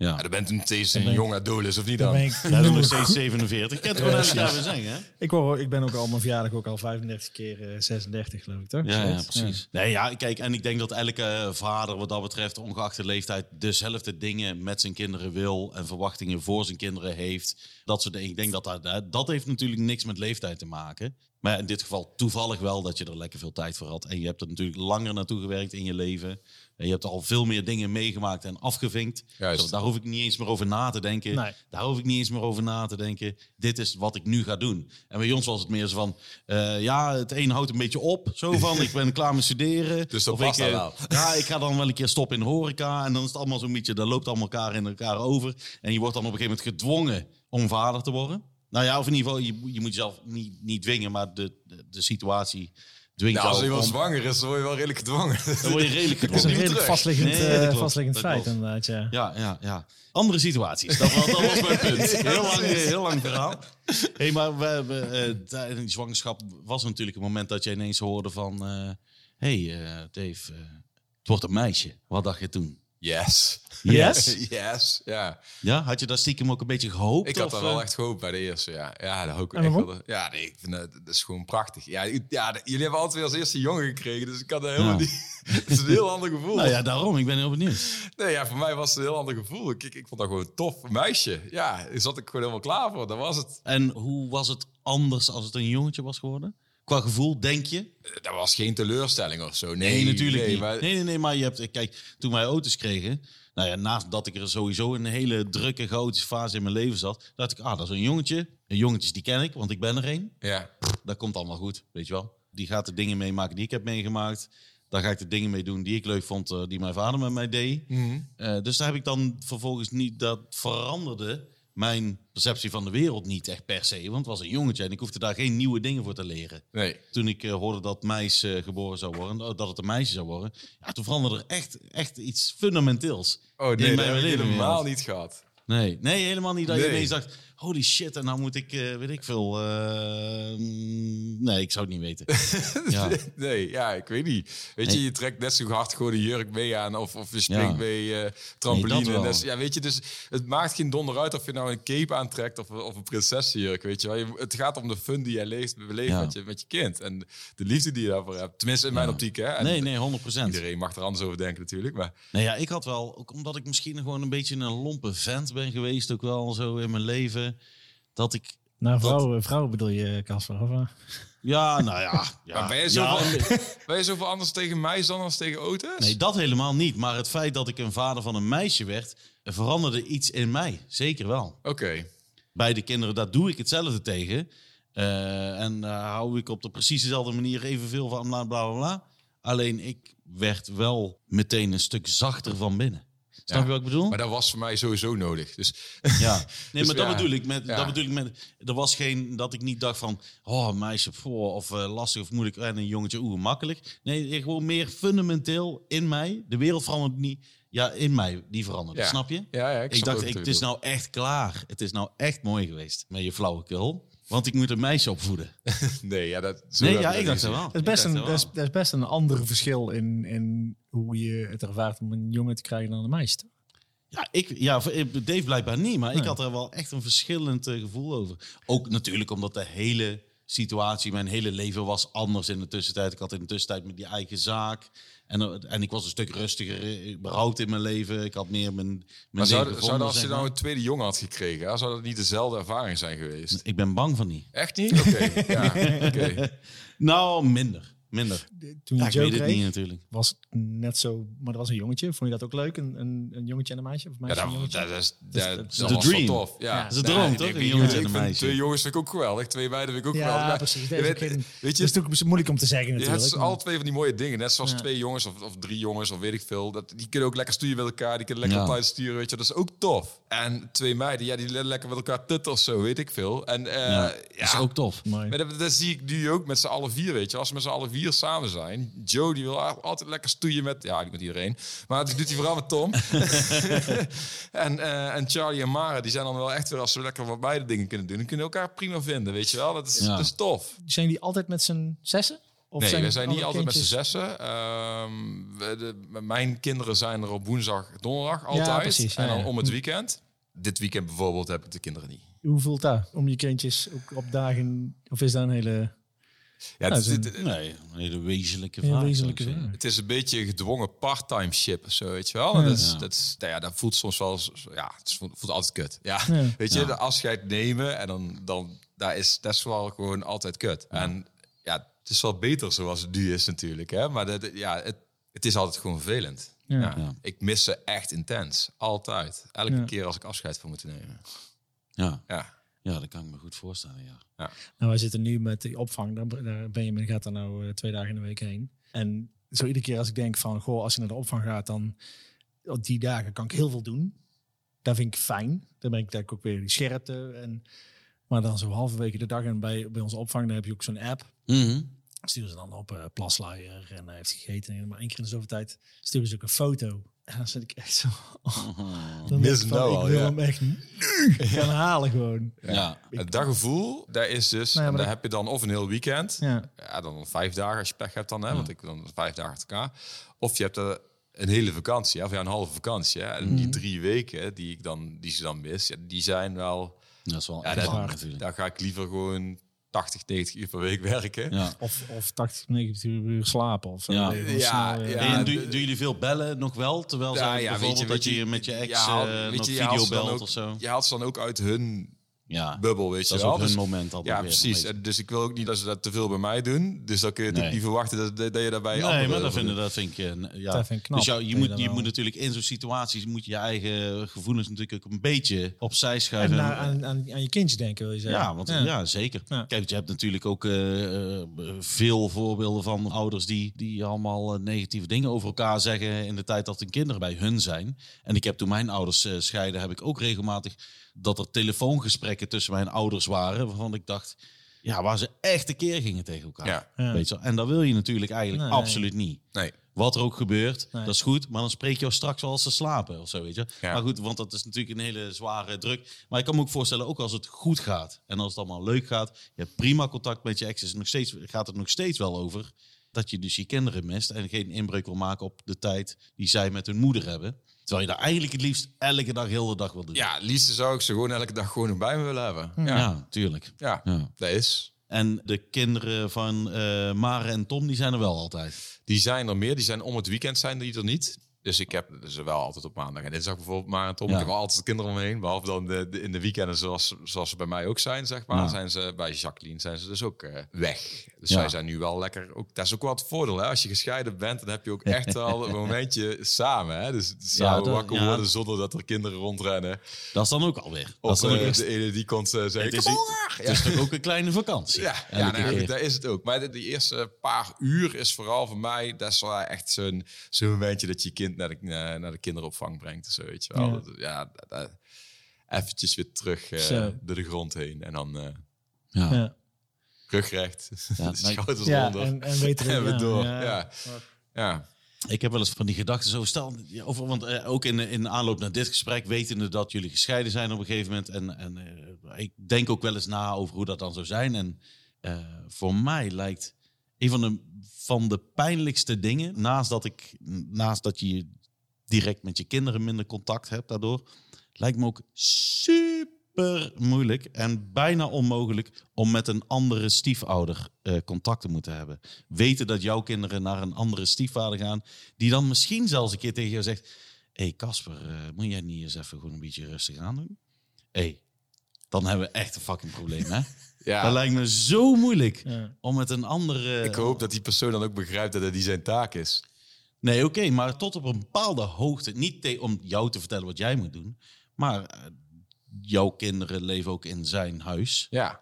Ja. Ja, dan bent u steeds een ben ik- jong adolis, of niet dan dan? ben ik, Jij bent nog steeds 47. Ik kan het gewoon even zeggen, hè? ik, word, ik ben ook al mijn verjaardag ook al 35 keer eh, 36, geloof ik, toch? Ja, precies. Nee, ja, kijk, en ik denk dat elke vader wat dat betreft, ongeacht de leeftijd, dezelfde dingen met zijn kinderen wil en verwachtingen voor zijn kinderen heeft. Dat soort dingen. Ik denk dat dat, dat heeft natuurlijk niks met leeftijd te maken. Maar in dit geval toevallig wel dat je er lekker veel tijd voor had. En je hebt er natuurlijk langer naartoe gewerkt in je leven. En je hebt al veel meer dingen meegemaakt en afgevinkt. Juist. Dus daar hoef ik niet eens meer over na te denken. Nee. Daar hoef ik niet eens meer over na te denken. Dit is wat ik nu ga doen. En bij ons was het meer zo van... eh, ja, het een houdt een beetje op. Zo van, (laughs) ik ben klaar met studeren. Dus dat Of past ik, dan wel. Ja, ik ga dan wel een keer stoppen in de horeca. En dan is het allemaal zo'n beetje... Dat loopt allemaal elkaar in elkaar over. En je wordt dan op een gegeven moment gedwongen om vader te worden. Nou ja, of in ieder geval, je, je moet jezelf niet, niet dwingen. Maar de, de, de situatie dwingt Nou, als iemand om- zwanger is, dan word je wel redelijk gedwongen. Dan word je (laughs) redelijk Dat is een redelijk vastliggend, Nee, eh, vastliggend feit, klopt. inderdaad. Ja. Ja, ja, ja. Andere situaties. Dat was, dat was mijn punt. (laughs) Heel lang, heel lang verhaal. Hey, maar we hebben, eh, tijdens die zwangerschap was natuurlijk een moment dat je ineens hoorde van... eh hey, eh, Dave, eh, het wordt een meisje. Wat dacht je toen? Yes. Yes? (laughs) yes, ja. Ja, had je daar stiekem ook een beetje gehoopt? Ik had daar wel eh? echt gehoopt bij de eerste, ja. Ja, dat ook echt wel. Ja, nee, ik vind dat, dat is gewoon prachtig. Ja, ik- ja, jullie hebben altijd weer als eerste jongen gekregen, dus ik had er helemaal Ja. niet... (laughs) Het is een heel ander gevoel. Nou ja, daarom. Ik ben heel benieuwd. Nee, ja, voor mij was het een heel ander gevoel. Ik, ik, ik vond dat gewoon tof. Een meisje. Ja, daar zat ik gewoon helemaal klaar voor. Dat was het. En hoe was het anders als het een jongetje was geworden? Qua gevoel, denk je? Dat was geen teleurstelling of zo. Nee, Nee, natuurlijk nee, niet. Maar, Nee, nee, nee, maar je hebt, kijk, toen wij auto's kregen, nou ja, naast dat ik er sowieso in een hele drukke, chaotische fase in mijn leven zat, dacht ik, ah, dat is een jongetje. En jongetjes die ken ik, want ik ben er een. Ja, Dat komt allemaal goed, weet je wel. Die gaat de dingen meemaken die ik heb meegemaakt. Daar ga ik de dingen mee doen die ik leuk vond, eh, die mijn vader met mij deed. Eh, dus daar heb ik dan vervolgens niet, dat veranderde mijn perceptie van de wereld niet echt per se. Want het was een jongetje en ik hoefde daar geen nieuwe dingen voor te leren nee. toen ik eh, hoorde dat meis eh, geboren zou worden, dat het een meisje zou worden, ja, toen veranderde er echt, echt iets fundamenteels. Oh in nee, dat mijn heb ik leven helemaal niet gehad. Nee, nee, helemaal niet dat je Nee. ineens dacht, holy shit, en nou moet ik, eh, weet ik veel. eh, nee, ik zou het niet weten. (laughs) ja. Nee, ja, ik weet niet. Weet je, Nee. je trekt net zo hard gewoon een jurk mee aan of, of je springt Ja. mee eh, trampoline. Nee. Dus, ja, weet je, dus het maakt geen donder uit of je nou een cape aantrekt of, of een prinsessenjurk, weet je wel. Het gaat om de fun die jij leeft, beleeft Ja. met, je, met je kind en de liefde die je daarvoor hebt. Tenminste, in mijn optiek, hè. En Nee, nee, 100 procent. Iedereen mag er anders over denken natuurlijk, maar Nou ja, ik had wel, ook omdat ik misschien gewoon een beetje een lompe vent ben geweest, ook wel zo in mijn leven, dat ik, Nou, vrouwen, vrouwen bedoel je, Casper? Of, eh? ja, nou ja. (laughs) ja Maar ben je, ja, zoveel, (laughs) ben je zoveel anders tegen mij dan als tegen Otis? Nee, dat helemaal niet. Maar het feit dat ik een vader van een meisje werd, veranderde iets in mij. Zeker wel. Oké. Bij de kinderen, daar doe ik hetzelfde tegen. Eh, en daar hou ik op de precies dezelfde manier evenveel van, bla bla. bla. Alleen ik werd wel meteen een stuk zachter van binnen. Snap Ja. je wat ik bedoel? Maar dat was voor mij sowieso nodig. Dus Ja, (laughs) nee, Dus maar dat ja. bedoel ik met. Ja. Dat bedoel ik met. Er was geen dat ik niet dacht van. Oh, meisje voor of eh, lastig of moeilijk en een jongetje oeh makkelijk. Nee, gewoon meer fundamenteel in mij. De wereld verandert niet. Ja, in mij die veranderde. Ja. Snap je? ja, ja ik, Ik, snap dacht, ik, het is nou echt klaar. Het is nou echt mooi geweest met je flauwekul. Want ik moet een meisje opvoeden. (laughs) Nee, ja, dat, zo Nee, ja, dat ik dacht er gezien. wel. Dat is, best een, er dat, is, dat best een ander verschil in, in hoe je het ervaart om een jongen te krijgen dan een meisje. Ja, ik, ja, Dave blijkbaar niet, maar ik had er wel echt een verschillend eh, gevoel over. Ook natuurlijk omdat de hele situatie, mijn hele leven was anders in de tussentijd. Ik had in de tussentijd met die eigen zaak. En, eh, en ik was een stuk rustiger eh, überhaupt in mijn leven. Ik had meer mijn, mijn Maar zou, zou gevonden, als je nou een tweede jongen had gekregen, hè, zou dat niet dezelfde ervaring zijn geweest? Ik ben bang van die. Echt niet? Oké. (laughs) ja, oké. Nou, minder. Minder. Toen Ja, je ik Joe weet het kreeg, niet natuurlijk. was het net zo... Maar dat was een jongetje. Vond je dat ook leuk? Een, een, een jongetje en een meisje? Of Ja, meisje een dat, dat is, Dus dat, dat- dat de was dream. tof. Ja. Ja. Dat is een droom, toch? ik- Een jongetje en een meisje. Twee jongens vind ik ook geweldig. Twee meiden vind ik ook ja, geweldig. Maar precies. je weet, weet dat je, is natuurlijk moeilijk om te zeggen je natuurlijk. hebt maar- alle twee van die mooie dingen. Net zoals Ja. twee jongens of, of drie jongens of weet ik veel. Dat, die kunnen ook lekker sturen met elkaar. Die kunnen lekker Ja. op tijd sturen. Weet je. Dat is ook tof. En twee meiden, ja, die leren lekker met elkaar tutten of zo. Weet ik veel. En eh, Ja, ja, dat is ook tof. Maar dat, dat zie ik nu ook met z'n allen vier, weet je. Als we met z'n allen vier samen zijn. Joe, die wil altijd lekker stoeien met... Ja, niet met iedereen. Maar dat doet hij vooral met Tom. (laughs) en, eh, en Charlie en Mara, die zijn dan wel echt weer... Als we lekker wat beide dingen kunnen doen... dan kunnen we elkaar prima vinden, weet je wel. Dat is, Ja. dat is tof. Zijn die altijd met z'n zessen? Of nee, we zijn niet altijd met z'n zessen. Ehm, we- de, mijn kinderen zijn er op woensdag, donderdag altijd. Ja, precies, ja, en dan ja. om het weekend. Dit weekend bijvoorbeeld heb ik de kinderen niet. Hoe voelt dat? Om je kindjes ook op dagen... Of is dat een hele... Ja, Ja, het, zo'n- het- Nee, een hele wezenlijke vraag. wezenlijke. Het is een beetje een gedwongen part-time ship of zo, weet je wel. Ja. Dat, is, Ja. dat, is, nou ja, dat voelt soms wel, eens- ja, het voelt, voelt altijd kut. Ja, Ja. (laughs) weet je, Ja. de afscheid nemen en dan, dan daar is dat is wel gewoon altijd kut. En ja, het is wel beter zoals het nu is natuurlijk, hè. Maar dat, ja, het, het is altijd gewoon vervelend. Ja. Ja. Ja. Ik mis ze echt intens, altijd. Elke Ja. keer als ik afscheid van moet nemen. Ja. Ja, ja, dat kan ik me goed voorstellen, ja. Nou, wij zitten nu met die opvang. Daar, daar Benjamin gaat er nou eh, twee dagen in de week heen. En zo iedere keer als ik denk van... Goh, als je naar de opvang gaat, dan... Op die dagen kan ik heel veel doen. Dat vind ik fijn. Dan ben ik denk ik ook weer die scherpte. En, maar dan zo halverwege de dag en bij, bij onze opvang... dan heb je ook zo'n app. Mhm. Sturen ze dan op uh, plasluier en hij heeft gegeten. En maar één keer in de zoveel tijd sturen ze ook een foto. En dan zit ik echt zo... dan Mis van, nou ik al, wil ja. hem echt nu gaan halen gewoon. Ja. Het daggevoel, daar is dus, Nou ja, en maar daar dat- heb je dan of een heel weekend... Ja. Ja, dan vijf dagen als je pech hebt dan, hè, want ik dan vijf dagen achter elkaar. Of je hebt er een hele vakantie, of ja, een halve vakantie. Hè, en die drie weken die ik dan, die ze dan mis, ja, die zijn wel. Dat is wel Ja, echt dat- hard natuurlijk. Daar ga ik liever gewoon 80, 90 uur per week werken. Ja. Of, of 80, 90 uur slapen of zo. Ja. Ja, snel, eh, ja. en doen, doen jullie veel bellen nog wel? Terwijl Ja, zij ja, bijvoorbeeld weet je, dat weet je je, met je ex ja, weet nog video ze belt ook- of zo? Je haalt ze dan ook uit hun Ja, bubbel, weet je dat is wel. hun Dus- moment altijd ja, weer, precies. En Dus ik wil ook niet dat ze dat te veel bij mij doen. Dus dan kun je natuurlijk Nee. niet verwachten dat, dat dat je daarbij Nee, maar dat over vind, doet. dat vind ik... eh, ja. Dat vind ik knap, Dus jou, je, je moet, je moet natuurlijk in zo'n situaties moet je je eigen gevoelens natuurlijk ook een beetje opzij En schuiven. naar, aan, aan, aan je kindje denken, wil je zeggen. Ja, want, ja. zeker. Ja. Kijk, je hebt natuurlijk ook eh, eh, veel voorbeelden van ouders die, die allemaal negatieve dingen over elkaar zeggen in de tijd dat hun kinderen bij hun zijn. En ik heb toen mijn ouders scheiden, heb ik ook regelmatig dat er telefoongesprekken tussen mijn ouders waren, waarvan ik dacht, ja, waar ze echt een keer gingen tegen elkaar. Ja. Ja. Weet je wel? En dat wil je natuurlijk eigenlijk Nee. absoluut niet. Nee. Wat er ook gebeurt, Nee. dat is goed. Maar dan spreek je jou straks wel als ze slapen of zo, weet je. Ja. Maar goed, want dat is natuurlijk een hele zware druk. Maar ik kan me ook voorstellen, ook als het goed gaat en als het allemaal leuk gaat, je hebt prima contact met je ex, is het nog steeds, gaat het nog steeds wel over dat je dus je kinderen mist en geen inbreuk wil maken op de tijd die zij met hun moeder hebben. Terwijl je daar eigenlijk het liefst elke dag, heel de dag wil doen. Ja, het liefste zou ik ze gewoon elke dag gewoon nog bij me willen hebben. ja, Ja, tuurlijk. ja. Ja. dat is. En de kinderen van eh Mare en Tom, die zijn er wel altijd. Die zijn er meer. Die zijn om het weekend zijn die er niet. Dus ik heb ze wel altijd op maandag en dinsdag bijvoorbeeld maar Tom. Ja. Ik heb altijd kinderen omheen. Behalve dan de, de- in de weekenden zoals, zoals ze bij mij ook zijn, zeg maar. Ja. Zijn ze, bij Jacqueline zijn ze dus ook eh, weg. Dus Ja. zij zijn nu wel lekker... Ook, dat is ook wel het voordeel, hè. Als je gescheiden bent, dan heb je ook echt wel (laughs) een momentje samen, hè. Dus samen dat- wakker worden zonder dat er kinderen rondrennen. Dat is dan ook alweer. Dat Of is dan ook eh, de ene die komt eh, zeggen... het, is, het is toch ook een kleine vakantie. Ja, nou, daar is het ook. Maar de, die eerste paar uur is vooral voor mij... dat is wel echt zo'n momentje dat je je kind naar de, naar naar de kinderopvang brengt. of Zo, weet je wel. Ja. Dat- Ja, dat- dat- eventjes weer terug eh, door de grond heen. En dan eh Ja. Ja, rugrecht, (laughs) Ja, de schouders ja eronder. en, en weten (laughs) En we ja, door. ja. Ja. Ik heb wel eens van die gedachten zo stel, over, want eh, ook in, in aanloop naar dit gesprek, wetende dat jullie gescheiden zijn op een gegeven moment. En, en eh, ik denk ook wel eens na over hoe dat dan zou zijn. En eh, voor mij lijkt een van de, van de pijnlijkste dingen, naast dat, ik, naast dat je direct met je kinderen minder contact hebt daardoor, lijkt me ook super moeilijk en bijna onmogelijk om met een andere stiefouder eh, contact te moeten hebben. Weten dat jouw kinderen naar een andere stiefvader gaan, die dan misschien zelfs een keer tegen jou zegt: Hé hey Casper, eh, moet jij niet eens even gewoon een beetje rustig aan doen? Hey, dan hebben we echt een fucking probleem, hè? (laughs) Ja. Dat lijkt me zo moeilijk Ja. om met een andere. Ik hoop dat die persoon dan ook begrijpt dat het die zijn taak is. Nee, oké, maar tot op een bepaalde hoogte. Niet te- om jou te vertellen wat jij moet doen, maar eh, jouw kinderen leven ook in zijn huis. Ja.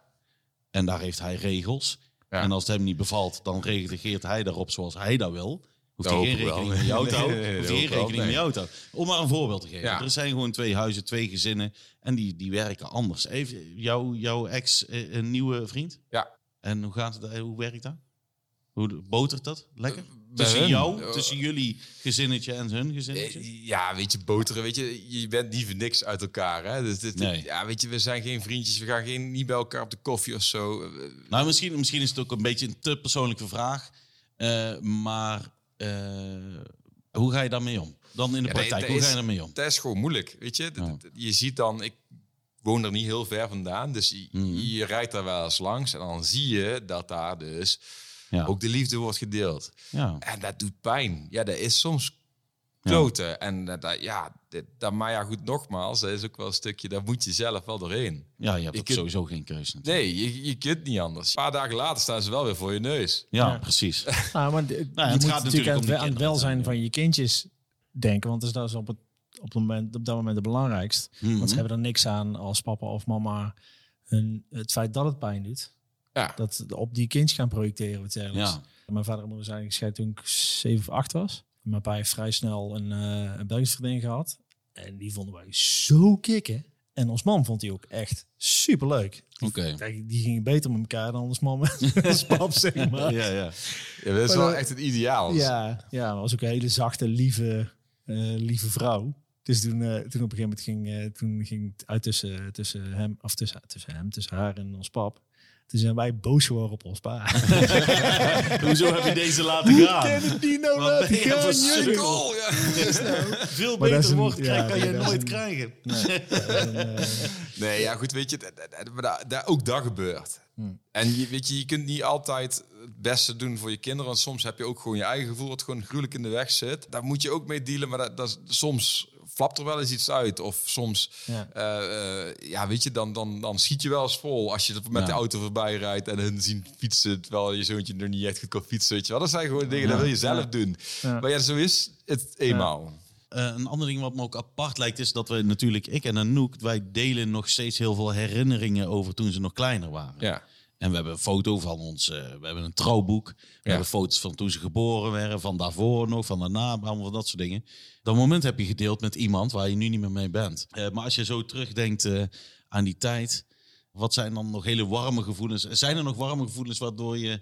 En daar heeft hij regels. Ja. En als het hem niet bevalt, dan reageert hij daarop zoals hij dat wil. Hoeft geen rekening met Nee, Hoeft geen wel, rekening met nee. houden. Om maar een voorbeeld te geven. Ja. Er zijn gewoon twee huizen, twee gezinnen. En die, die werken anders. Even, jouw, jouw ex, eh, een nieuwe vriend? Ja. En hoe, gaat het, eh, hoe werkt dat? Hoe botert dat? Lekker? bij tussen hun? jou, Eh, tussen jullie gezinnetje en hun gezinnetje? Eh, Ja, weet je, boteren, weet je, je bent niet voor niks uit elkaar, hè? Dus dit, Nee. ja, weet je, we zijn geen vriendjes, we gaan geen, niet bij elkaar op de koffie of zo. Eh, Nou, misschien, misschien is het ook een beetje een te persoonlijke vraag. Eh, maar eh, hoe ga je daarmee om? Dan in de Ja, praktijk, hoe ga je daarmee om? Dat is gewoon moeilijk, weet je. Ja. Je ziet dan, ik woon er niet heel ver vandaan, dus je, Mhm. je rijdt daar wel eens langs en dan zie je dat daar dus Ja. ook de liefde wordt gedeeld. ja. En dat doet pijn. Ja, dat is soms kloten. En dat, dat- ja, dit, dat, maar ja, goed, nogmaals, dat is ook wel een stukje, daar moet je zelf wel doorheen. ja, je hebt Je ook kunt- sowieso geen keuze. natuurlijk. Nee, je, je kunt niet anders. Een paar dagen later staan ze wel weer voor je neus. Ja, Ja. precies. (laughs) Ah, maar de- je het moet gaat natuurlijk aan om het, aan welzijn van je kindjes denken. Want dat is, dat is op, het, op, het moment, op dat moment het belangrijkst. Mhm. Want ze hebben er niks aan als papa of mama hun, het feit dat het pijn doet. Ja. Dat ze op die kindjes gaan projecteren. Wat. Ja. Mijn vader en moeder zijn gescheiden toen ik 7 of 8 was. Mijn pa heeft vrij snel een, eh een Belgische vriendin gehad. En die vonden wij zo kicken. En ons man vond die ook echt super leuk. Oké. Die gingen beter met elkaar dan ons man met (laughs) ons pap, zeg (laughs) maar. Ja, ja. Ja, dat is Maar wel echt het ideaal. Ja, ja, maar was ook een hele zachte, lieve, eh, lieve vrouw. Dus toen, eh, toen op een gegeven moment ging, toen ging het uit tussen, tussen hem, of tussen, tussen hem, tussen haar en ons pap. Toen zijn wij boos geworden op ons pa. (laughs) Hoezo heb je deze laten gaan? het die nou voor sukkel? Ja. (laughs) Veel Maar dat beter woord ja, krijg, kan nee, je dat nooit een- krijgen. (laughs) En, eh, Nee, ja, goed, weet je, dat, dat- dat- dat, dat- ook dat gebeurt. En je, weet je, je kunt niet altijd het beste doen voor je kinderen, want soms heb je ook gewoon je eigen gevoel wat gewoon gruwelijk in de weg zit. Daar moet je ook mee dealen, maar dat, dat, is- soms flapt er wel eens iets uit. Of soms, Ja. eh, eh, ja, weet je, dan, dan, dan schiet je wel eens vol als je er met Ja. de auto voorbij rijdt en hun zien fietsen, terwijl je zoontje nog niet echt goed kan fietsen, weet je wel. Dat zijn gewoon dingen, dat wil je zelf doen. Maar ja, zo is het eenmaal. Eh, een ander ding wat me ook apart lijkt is dat we natuurlijk, ik en Anouk, wij delen nog steeds heel veel herinneringen over toen ze nog kleiner waren. Ja. En we hebben een foto van ons, eh, we hebben een trouwboek. We hebben foto's van toen ze geboren werden, van daarvoor nog, van daarna, allemaal van dat soort dingen. Dat moment heb je gedeeld met iemand waar je nu niet meer mee bent. Eh, maar als je zo terugdenkt eh, aan die tijd, wat zijn dan nog hele warme gevoelens? Zijn er nog warme gevoelens waardoor je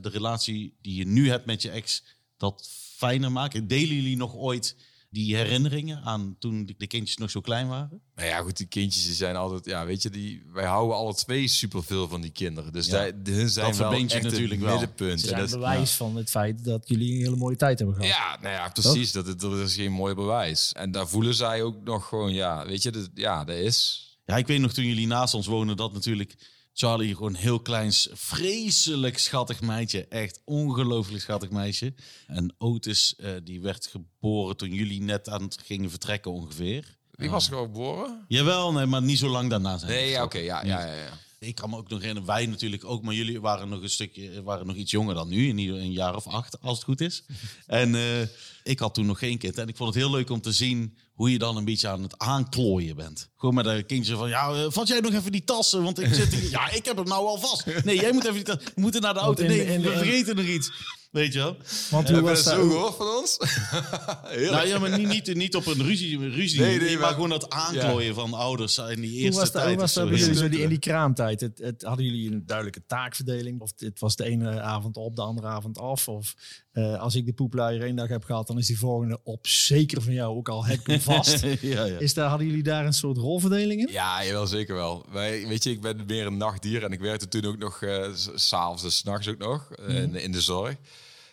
de relatie die je nu hebt met je ex dat fijner maken? Delen jullie nog ooit die herinneringen aan toen de de kindjes nog zo klein waren? Nou ja, goed, die kindjes die zijn altijd, ja, weet je, die, wij houden alle twee superveel van die kinderen. Dus Ja. daar, hun zijn Dat wel verbindt je echt natuurlijk het wel. middenpunt. Ze En zijn dat- bewijs van het feit dat jullie een hele mooie tijd hebben gehad. Ja, nou ja, precies. Dat, het- dat is geen mooi bewijs. En daar voelen zij ook nog gewoon, ja, weet je, dat, ja, dat is. Ja, ik weet nog toen jullie naast ons woonden dat natuurlijk Charlie gewoon heel kleins, vreselijk schattig meisje. Echt ongelooflijk schattig meisje. En Otis, eh, die werd geboren toen jullie net aan het gingen vertrekken ongeveer. Die was gewoon geboren? Jawel, nee, maar niet zo lang daarna zijn. Nee, ja, oké, ja, ja, ja, ja. Ik kan me ook nog herinneren, wij natuurlijk ook, maar jullie waren nog een stukje, waren nog iets jonger dan nu, in ieder een jaar of acht, als het goed is. (laughs) En eh, ik had toen nog geen kind en ik vond het heel leuk om te zien hoe je dan een beetje aan het aanklooien bent. Gewoon met een kindje van, ja, eh, vat jij nog even die tassen, want ik zit hier, (laughs) ja, ik heb hem nou al vast. Nee, jij moet even die tassen, we moeten naar de auto, nee, we vergeten nog iets. Weet je wel? Want hoe was dat zo gehoord van ons? (laughs) Nou ja, maar niet, niet, niet op een ruzie, ruzie Nee, nee, maar, maar- gewoon dat aanklooien van ouders in die Hoe eerste was dat, tijd. hoe was dat bij jullie zo die, in die kraamtijd? Het, het, hadden jullie een duidelijke taakverdeling? Of het was de ene avond op, de andere avond af? Of eh, als ik de poepluier één dag heb gehad, dan is die volgende op zeker van jou ook al heb ik hem vast. (laughs) ja, ja. Is daar, hadden jullie daar een soort rolverdeling in? Ja, jawel, zeker wel. Wij, weet je, ik ben meer een nachtdier en ik werkte toen ook nog s s'avonds en s'nachts ook nog eh, in, in de zorg.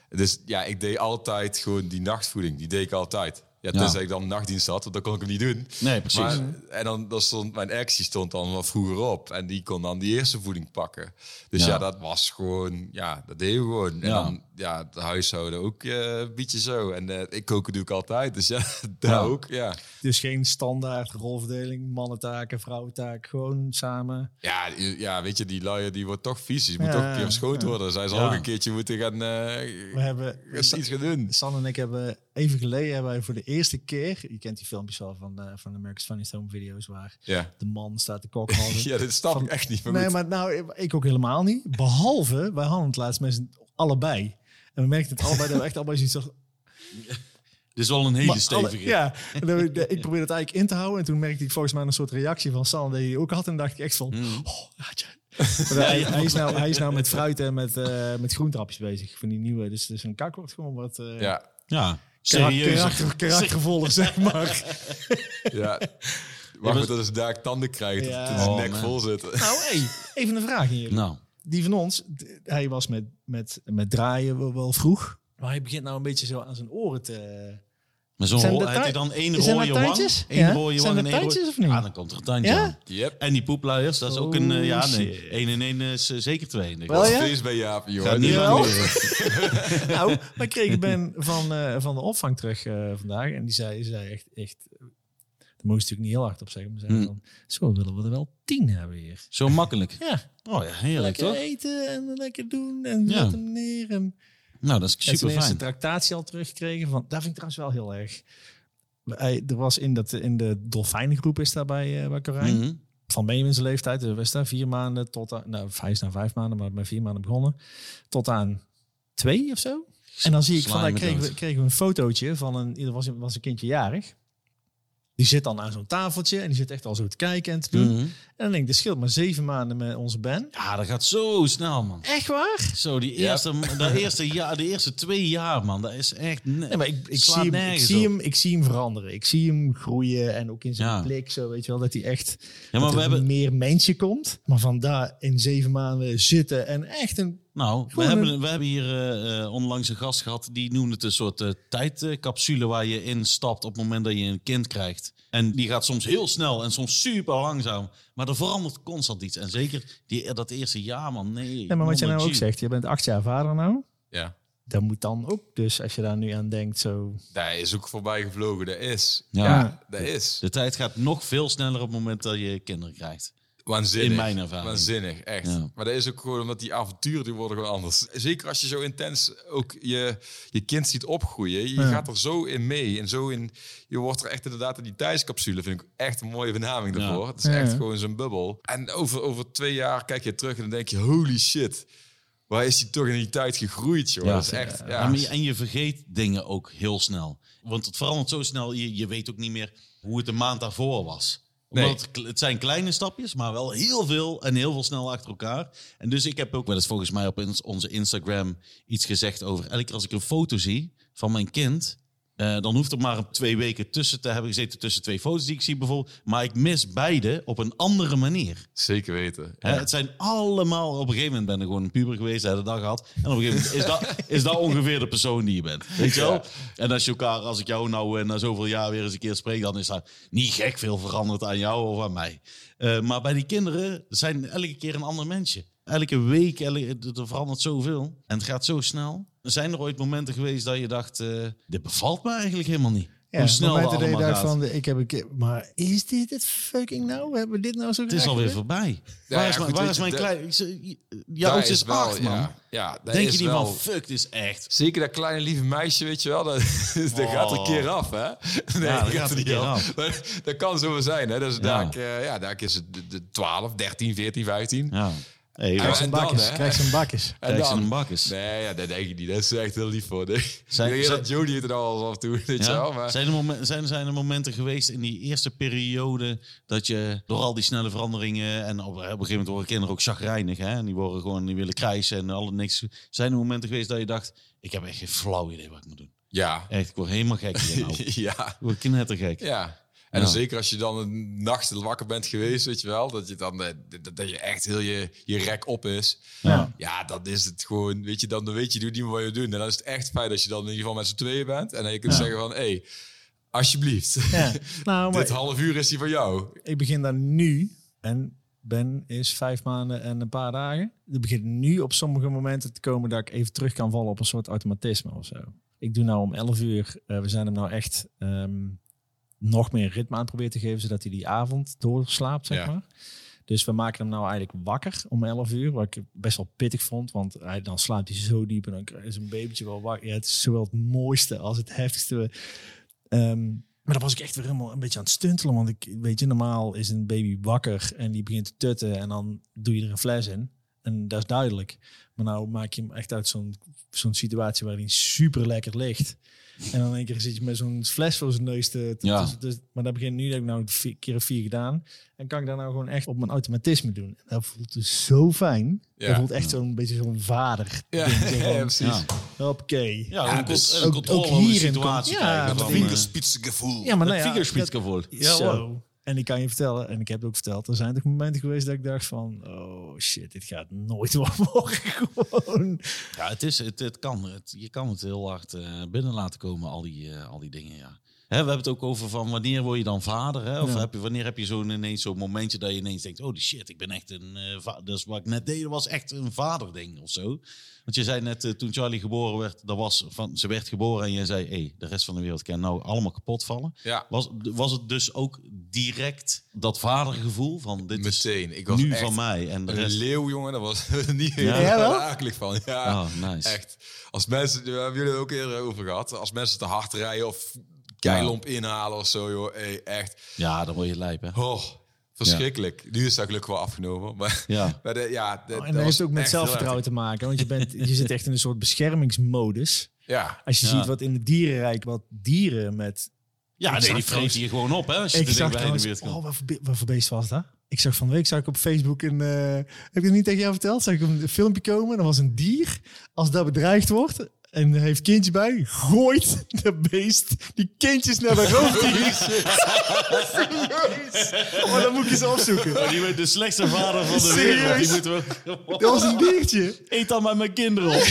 Dus ja, ik deed altijd gewoon die nachtvoeding. Die deed ik altijd. Ja, Ja. tenzij ik dan nachtdienst had, want dan kon ik hem niet doen. Nee, precies. Maar, en dan, dan stond mijn ex, die stond dan wat vroeger op. En die kon dan die eerste voeding pakken. Dus Ja. ja, dat was gewoon, ja, dat deed je gewoon. En Ja. dan, ja, het huishouden ook eh, een beetje zo. En eh, ik koken doe ik altijd. Dus ja, (laughs) daar Ja. ook, ja. Dus geen standaard rolverdeling, mannentaken, vrouwentaak, gewoon samen. Ja, ja, weet je, die luier die wordt toch vies. Je moet toch een keer schoot worden. Zij zal Ja. ook een keertje moeten gaan, eh, We hebben, gaan iets gaan doen. San en ik hebben even geleden hebben wij voor de eerste keer, je kent die filmpjes wel van, eh van de America's Funniest Home video's waar Ja. de man staat te (laughs) kokhalzen. ja, dit snap ik echt niet. Nee, goed. maar nou, ik ook helemaal niet. Behalve, wij hadden het laatst met z'n allebei. En we merkten het allebei dat we echt allebei zoiets hadden. (laughs) Dit is wel een hele Maar alle- stevige. ja, en dan- ik probeerde het eigenlijk in te houden. En toen merkte ik volgens mij een soort reactie van San die hij ook had. En dacht ik echt van, Hmm. oh. Maar (laughs) hij, hij, is nou, hij is nou met fruit en met, eh met groentrapjes bezig. Van die nieuwe. Dus, dus een kak wordt gewoon wat uh, Ja, Ja, serieus. karakter, karaktervoller, zeg maar. (laughs) ja. Wacht maar tot ze daar tanden krijgt. Ja. Dat zijn Oh, nek man. vol zitten. nou, hey, even een vraag hier. Nou, Die van ons, hij was met, met, met draaien wel, wel vroeg. Maar hij begint nou een beetje zo aan zijn oren te... maar zo'n Zijn ro- dat heeft hij tui- dan één rode wang? Ja? rode wang en één tuintjes rode- of niet? Ah, dan komt er een tandje Ja? aan. Yep. En die poepluiers, dat is ook een... eh, ja, Oh, nee. Eén en één is eh, zeker twee. denk ik. Wel, ja? Feest bij Jaap, Gaat joh. niet Jawel. lang (laughs) duren. nou, wij kregen Ben (laughs) van, eh, van de opvang terug eh, vandaag. En die zei, zei echt, echt... Daar moest ik natuurlijk niet heel hard op zeggen. Maar zei Hmm. van, zo willen we er wel tien hebben hier. Zo makkelijk. Ja, Oh ja, heerlijk lekker toch? eten en lekker doen. En Ja. hem neer. En Nou, dat is En zijn super eerste fijn. tractatie al teruggekregen. Van, dat vind ik trouwens wel heel erg. Er was in, dat, in de dolfijnengroep is daar bij, eh, bij Corijn. Mhm. Van Benjamin zijn leeftijd. Dus was daar vier maanden tot aan... Nou, hij is na vijf maanden, maar met vier maanden begonnen. Tot aan twee of zo. En dan zie ik, van, daar me kregen we, kregen we een fotootje van een... Er was, was een kindje jarig. Die zit dan aan zo'n tafeltje en die zit echt al zo te kijken en te doen. Mhm. En dan denk ik, dit scheelt maar zeven maanden met onze Ben. Ja, dat gaat zo snel, man. Echt waar? Zo, die eerste, dat eerste jaar, de eerste twee jaar, man, dat is echt... Ne- Nee, maar ik, ik, zie hem, ik, nergens zie hem, ik zie hem veranderen. Ik zie hem groeien en ook in zijn Ja. blik zo, weet je wel, dat hij echt Ja, maar dat we hebben, meer mensje komt. Maar van daar in zeven maanden zitten en echt een... nou, we hebben, we hebben hier eh, eh, onlangs een gast gehad, die noemde het een soort eh, tijdcapsule waar je instapt op het moment dat je een kind krijgt. En die gaat soms heel snel en soms super langzaam. Maar er verandert constant iets. En zeker die, dat eerste jaar, man, nee. Ja, maar wat je nou ook zegt, je bent acht jaar vader nou. Ja. Dat moet dan ook, dus als je daar nu aan denkt, zo... Daar is ook voorbij gevlogen. Dat is. Ja. Ja, dat is. De tijd gaat nog veel sneller op het moment dat je kinderen krijgt. Waanzinnig. In mijn ervaring. Waanzinnig, echt. Ja. Maar dat is ook gewoon omdat die avonturen die worden gewoon anders. Zeker als je zo intens ook je, je kind ziet opgroeien. Je Ja. gaat er zo in mee. En zo in, je wordt er echt inderdaad in die tijdscapsule. Vind ik echt een mooie benaming Ja. daarvoor. Het is Ja. echt gewoon zo'n bubbel. En over, over twee jaar kijk je terug en dan denk je, holy shit. Waar is die toch in die tijd gegroeid, joh. Ja. dat is echt, ja. En je vergeet dingen ook heel snel. Want het verandert zo snel, je, je weet ook niet meer hoe het een maand daarvoor was. Omdat het, zijn kleine stapjes, maar wel heel veel en heel veel snel achter elkaar. En dus ik heb ook wel eens volgens mij op onze Instagram iets gezegd over... elke als ik een foto zie van mijn kind... eh, dan hoeft er maar twee weken tussen te hebben gezeten tussen twee foto's die ik zie bijvoorbeeld. Maar ik mis beide op een andere manier. Zeker weten. Hè, het zijn allemaal... Op een gegeven moment ben ik gewoon een puber geweest, de hele dag gehad. En op een gegeven moment is dat, is dat ongeveer de persoon die je bent. Weet je wel? Ja. En als je elkaar, als ik jou nou eh, na zoveel jaar weer eens een keer spreek, dan is dat niet gek veel veranderd aan jou of aan mij. Eh, maar bij die kinderen zijn elke keer een ander mensje. Elke week, elke, er verandert zoveel. En het gaat zo snel. Zijn er ooit momenten geweest dat je dacht, eh, dit bevalt me eigenlijk helemaal niet. Ja, Hoe snel dat allemaal gaat. van, ik heb een keer, maar is dit het fucking nou? Hebben we dit nou zo Het is alweer voorbij. Ja, waar ja, is, goed, waar is mijn klein... Ja, Daar oudste is wel, acht, man. Ja, Denk is je niet wel, van, fuck, dit is echt... Zeker dat kleine lieve meisje, weet je wel. Dat, (laughs) dat gaat er een keer af, hè? (laughs) Nee, Ja, dat gaat een niet keer af. dat kan zo wel zijn, hè? Dus Ja. daar, eh, ja, daar is het de, de 12, 13, 14, 15. Ja. Hey, Krijg was- zijn en dan, bakjes, krijg bakjes. Ze een bakkes. Nee, ja, dat denk ik niet. Dat is echt heel lief voor. Nee. Zijn- ik denk zijn- dat Jodie het er al af en toe, weet je Ja? wel. Maar... Zijn, er momen- zijn, zijn er momenten geweest in die eerste periode dat je door al die snelle veranderingen en op, op een gegeven moment worden kinderen ook chagrijnig hè? en die worden gewoon die willen krijsen en alle niks. Zijn er momenten geweest dat je dacht, ik heb echt geen flauw idee wat ik moet doen. Ja. Echt, ik word helemaal gek hier nou. (laughs) Ik ja. word knettergek. Ja. En Ja. dan zeker als je dan een nacht wakker bent geweest, weet je wel, dat je dan eh, dat, dat je echt heel je, je rek op is. Ja. Ja, dan is het gewoon, weet je, dan, dan weet je niet meer wat je doet. En dan is het echt fijn dat je dan in ieder geval met z'n tweeën bent. En dan je kunt Ja. zeggen van, hé, hey, alsjeblieft, Ja. Nou, (laughs) dit half uur is die van jou. ik begin daar nu en Ben is vijf maanden en een paar dagen. Het begint nu op sommige momenten te komen dat ik even terug kan vallen op een soort automatisme of zo. Ik doe nou om 11 uur, eh, we zijn hem nou echt ehm, nog meer ritme aan proberen te geven, zodat hij die avond doorslaapt, zeg Ja. maar. Dus we maken hem nou eigenlijk wakker om 11 uur, wat ik best wel pittig vond, want hij, dan slaapt hij zo diep en dan is een babytje wel wakker. Ja, het is zowel het mooiste als het heftigste. Ehm, maar dan was ik echt weer helemaal een beetje aan het stuntelen. Want ik weet je, normaal is een baby wakker en die begint te tutten en dan doe je er een fles in. En dat is duidelijk. Maar nou maak je hem echt uit zo'n zo'n situatie waar hij super lekker ligt. En dan één keer zit je met zo'n fles voor zijn neus te... te- Ja. dus- dus- maar dat begint nu dat ik nou vier keer of vier gedaan. En kan ik daar nou gewoon echt op mijn automatisme doen. En dat voelt dus zo fijn. Ja. Dat voelt echt zo'n beetje zo'n vader. Ja, ding, zo van, (laughs) ja, precies. Ja. Hoppakee. Ja, Ja, een, dus een ook- controle ook hierin situatie komt- ja, krijgen. maar van, vind eh, ik Fingerspitzengevoel. Ja, maar nou ja, dat- zo. En ik kan je vertellen, en ik heb het ook verteld, er zijn toch momenten geweest dat ik dacht van, oh shit, dit gaat nooit (laughs) wat. Gewoon. Ja, het, is, het kan. Het, je kan het heel hard eh, binnen laten komen, al die, eh, al die dingen, ja. Hè, we hebben het ook over van wanneer word je dan vader? Hè? Of Ja. heb je, wanneer heb je zo'n ineens zo'n momentje dat je ineens denkt... oh die shit, ik ben echt een... eh va- dus wat ik net deed was echt een vaderding of zo. Want je zei net, eh, toen Charlie geboren werd, dat was van, ze werd geboren en je zei... hey, de rest van de wereld kan nou allemaal kapot vallen. Ja, Was, was het dus ook direct dat vadergevoel van dit meteen. Ik is was nu echt van mij en de een rest... leeuw, jongen. Dat was (laughs) niet heel Ja, akelig van. Ja, Oh, nice. echt. Als mensen, we hebben jullie het ook eerder over gehad. Als mensen te hard rijden of keilomp inhalen of zo, joh. Hey, echt. Ja, dan word je lijp, hè? Oh, verschrikkelijk. Nu is dat gelukkig wel afgenomen. Maar, Ja. (laughs) maar de, ja, de- Oh, en dat heeft ook met zelfvertrouwen te maken. Want je, bent, je zit echt in een soort beschermingsmodus. Ja, Als je Ja. ziet wat in het dierenrijk, wat dieren met... Ja, nee, die vreten je gewoon op, hè? Als je dichtbij in de buurt komt. oh, wat voor, wat voor beest was dat? Ik zag van de week zag ik op Facebook een. eh, heb ik het niet tegen jou verteld? Zag ik een filmpje komen. Er was een dier. Als dat bedreigd wordt en heeft kindje bij, gooit de beest die kindjes naar de (laughs) roofdier. Serieus? Oh, dan moet ik eens opzoeken. Maar die bent de slechtste vader van de Serieus? wereld. Die moeten we... Dat was een diertje. Eet dan met mijn kinderen op.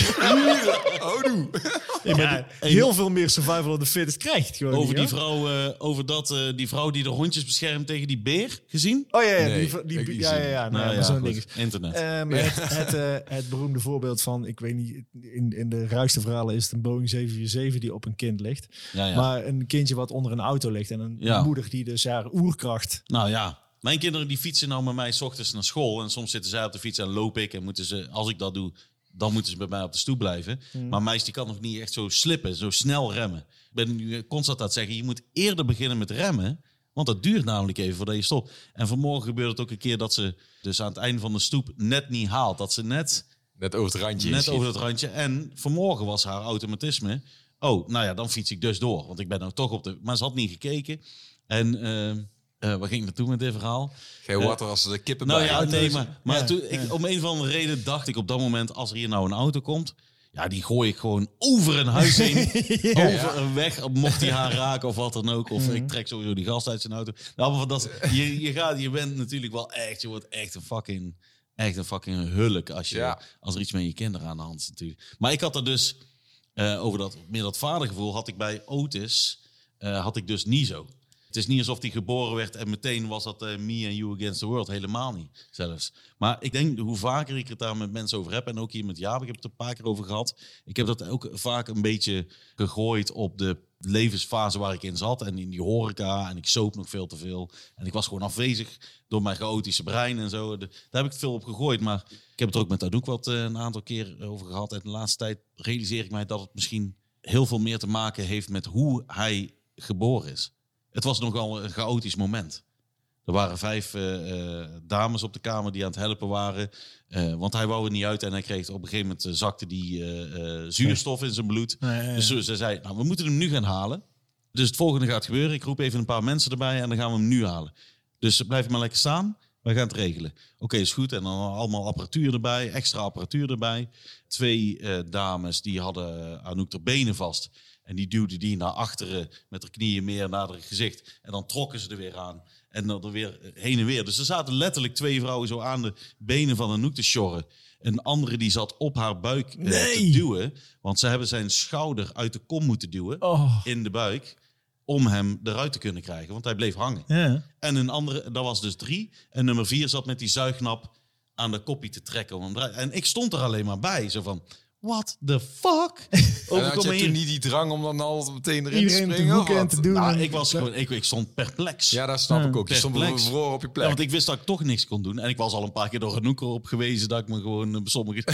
oh. Ja, heel veel meer survival of the fittest krijgt gewoon. Over, die hoor. vrouw, eh, over dat, eh, die vrouw die de hondjes beschermt tegen die beer gezien? Oh ja, ja, Nee, die, die, ja, ja, ja, nou, Nou ja, zo'n goed. ding. Internet. Ehm, het, het, eh, het beroemde voorbeeld van, ik weet niet, in, in de ruigste is het een Boeing 747 die op een kind ligt. ja, ja. Maar een kindje wat onder een auto ligt en een Ja. moeder die dus haar oerkracht. Nou ja, mijn kinderen die fietsen nou met mij s ochtends naar school. En soms zitten zij op de fiets en loop ik. En moeten ze, als ik dat doe, dan moeten ze bij mij op de stoep blijven. Maar meisje die kan nog niet echt zo slippen, zo snel remmen. Ik ben nu constant aan het zeggen, je moet eerder beginnen met remmen. Want dat duurt namelijk even voordat je stopt. En vanmorgen gebeurde het ook een keer dat ze dus aan het einde van de stoep net niet haalt. Dat ze net Net over het randje. Net over het randje. En vanmorgen was haar automatisme. Oh, nou ja, dan fiets ik dus door. Want ik ben nou toch op de. Maar ze had niet gekeken. En eh, Eh waar ging ik naartoe met dit verhaal? Geen water als de kippen Nou bij. ja, nee, maar, maar Ja, toen, ik, om een of andere reden dacht ik op dat moment... als er hier nou een auto komt... Ja, die gooi ik gewoon over een huis heen. (laughs) over een weg, mocht hij haar raken of wat dan ook. Of ik trek sowieso die gast uit zijn auto. Nou, maar dat, je, je, gaat, je bent natuurlijk wel echt... Je wordt echt een fucking, echt een fucking hulk als, je, Ja. als er iets met je kinderen aan de hand is natuurlijk. Maar ik had er dus... eh, over dat, meer dat vadergevoel had ik bij Otis... eh, had ik dus niet zo. Het is niet alsof hij geboren werd en meteen was dat eh, me and you against the world. Helemaal niet zelfs. Maar ik denk, hoe vaker ik het daar met mensen over heb... en ook hier met Jaap, ik heb het een paar keer over gehad... ik heb dat ook vaak een beetje gegooid op de levensfase waar ik in zat. En in die horeca en ik soop nog veel te veel. En ik was gewoon afwezig door mijn chaotische brein en zo. Daar heb ik veel op gegooid. Maar ik heb het ook met Anouk wat eh, een aantal keer over gehad. En de laatste tijd realiseer ik mij dat het misschien heel veel meer te maken heeft met hoe hij geboren is. Het was nogal een chaotisch moment. Er waren vijf eh, eh, dames op de kamer die aan het helpen waren. eh, want hij wou er niet uit en hij kreeg op een gegeven moment zakte die zuurstof in zijn bloed. Dus ze, ze zei, nou, we moeten hem nu gaan halen. Dus het volgende gaat gebeuren. Ik roep even een paar mensen erbij en dan gaan we hem nu halen. Dus blijf maar lekker staan. We gaan het regelen. Oké, is goed. En dan allemaal apparatuur erbij, extra apparatuur erbij. Twee dames die hadden Anouk de benen vast. En die duwden die naar achteren met haar knieën meer naar haar gezicht. En dan trokken ze er weer aan. En dan er weer heen en weer. Dus er zaten letterlijk twee vrouwen zo aan de benen van Anouk te sjorren. Een andere die zat op haar buik eh, te duwen. Want ze hebben zijn schouder uit de kom moeten duwen Oh, in de buik. Om hem eruit te kunnen krijgen. Want hij bleef hangen. ja. En een andere, dat was dus drie. En nummer vier zat met die zuignap aan de koppie te trekken. En ik stond er alleen maar bij. Zo van, what the fuck? (laughs) En Overkom had je maar toen niet die drang om dan al meteen erin Iedereen te te springen? boeken en te doen. Nou, ik was gewoon, ik, ik stond perplex. Ja, dat snap ik ook. Je stond Perplex. bevroren op je Ja, plek. want ik wist dat ik toch niks kon doen. En ik was al een paar keer door Anouk op gewezen dat ik me gewoon eh, sommige... (laughs)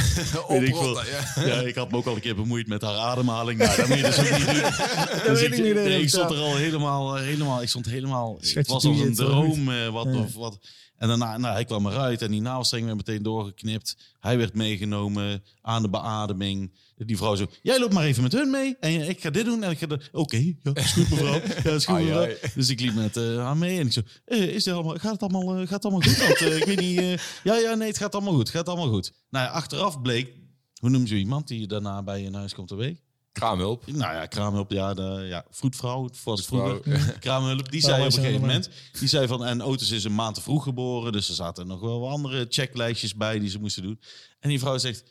weet ik veel. Oprotten, ja. Ja, ik had me ook al een keer bemoeid met haar ademhaling. Nou, dat moet je dus ook niet doen. (laughs) Dus weet ik niet, nee, ik stond er al helemaal, eh, helemaal, ik stond helemaal, het was als een droom. eh, wat, of wat. En daarna, nou, hij kwam eruit en die navelstreng werd meteen doorgeknipt. Hij werd meegenomen aan de beademing. Die vrouw zo, jij loopt maar even met hun mee. En ik ga dit doen en ik ga dat. Oké, ja, is goed mevrouw. Ja, is goed Ai, mevrouw. ai. Dus ik liep met eh, haar mee en ik zo, eh, is dit allemaal, gaat, het allemaal, eh, gaat het allemaal goed? Want, eh, ik weet niet, ja, ja, nee, het gaat allemaal goed. Gaat allemaal goed. Nou ja, achteraf bleek, hoe noem je iemand die daarna bij je huis komt te week? Kraamhulp. Nou ja, kraamhulp, ja, de, ja vroedvrouw, was vroeger. (laughs) Kraamhulp, die zei op een gegeven moment, die zei van, en Otis is een maand te vroeg geboren, dus er zaten nog wel wat andere checklijstjes bij die ze moesten doen. En die vrouw zegt,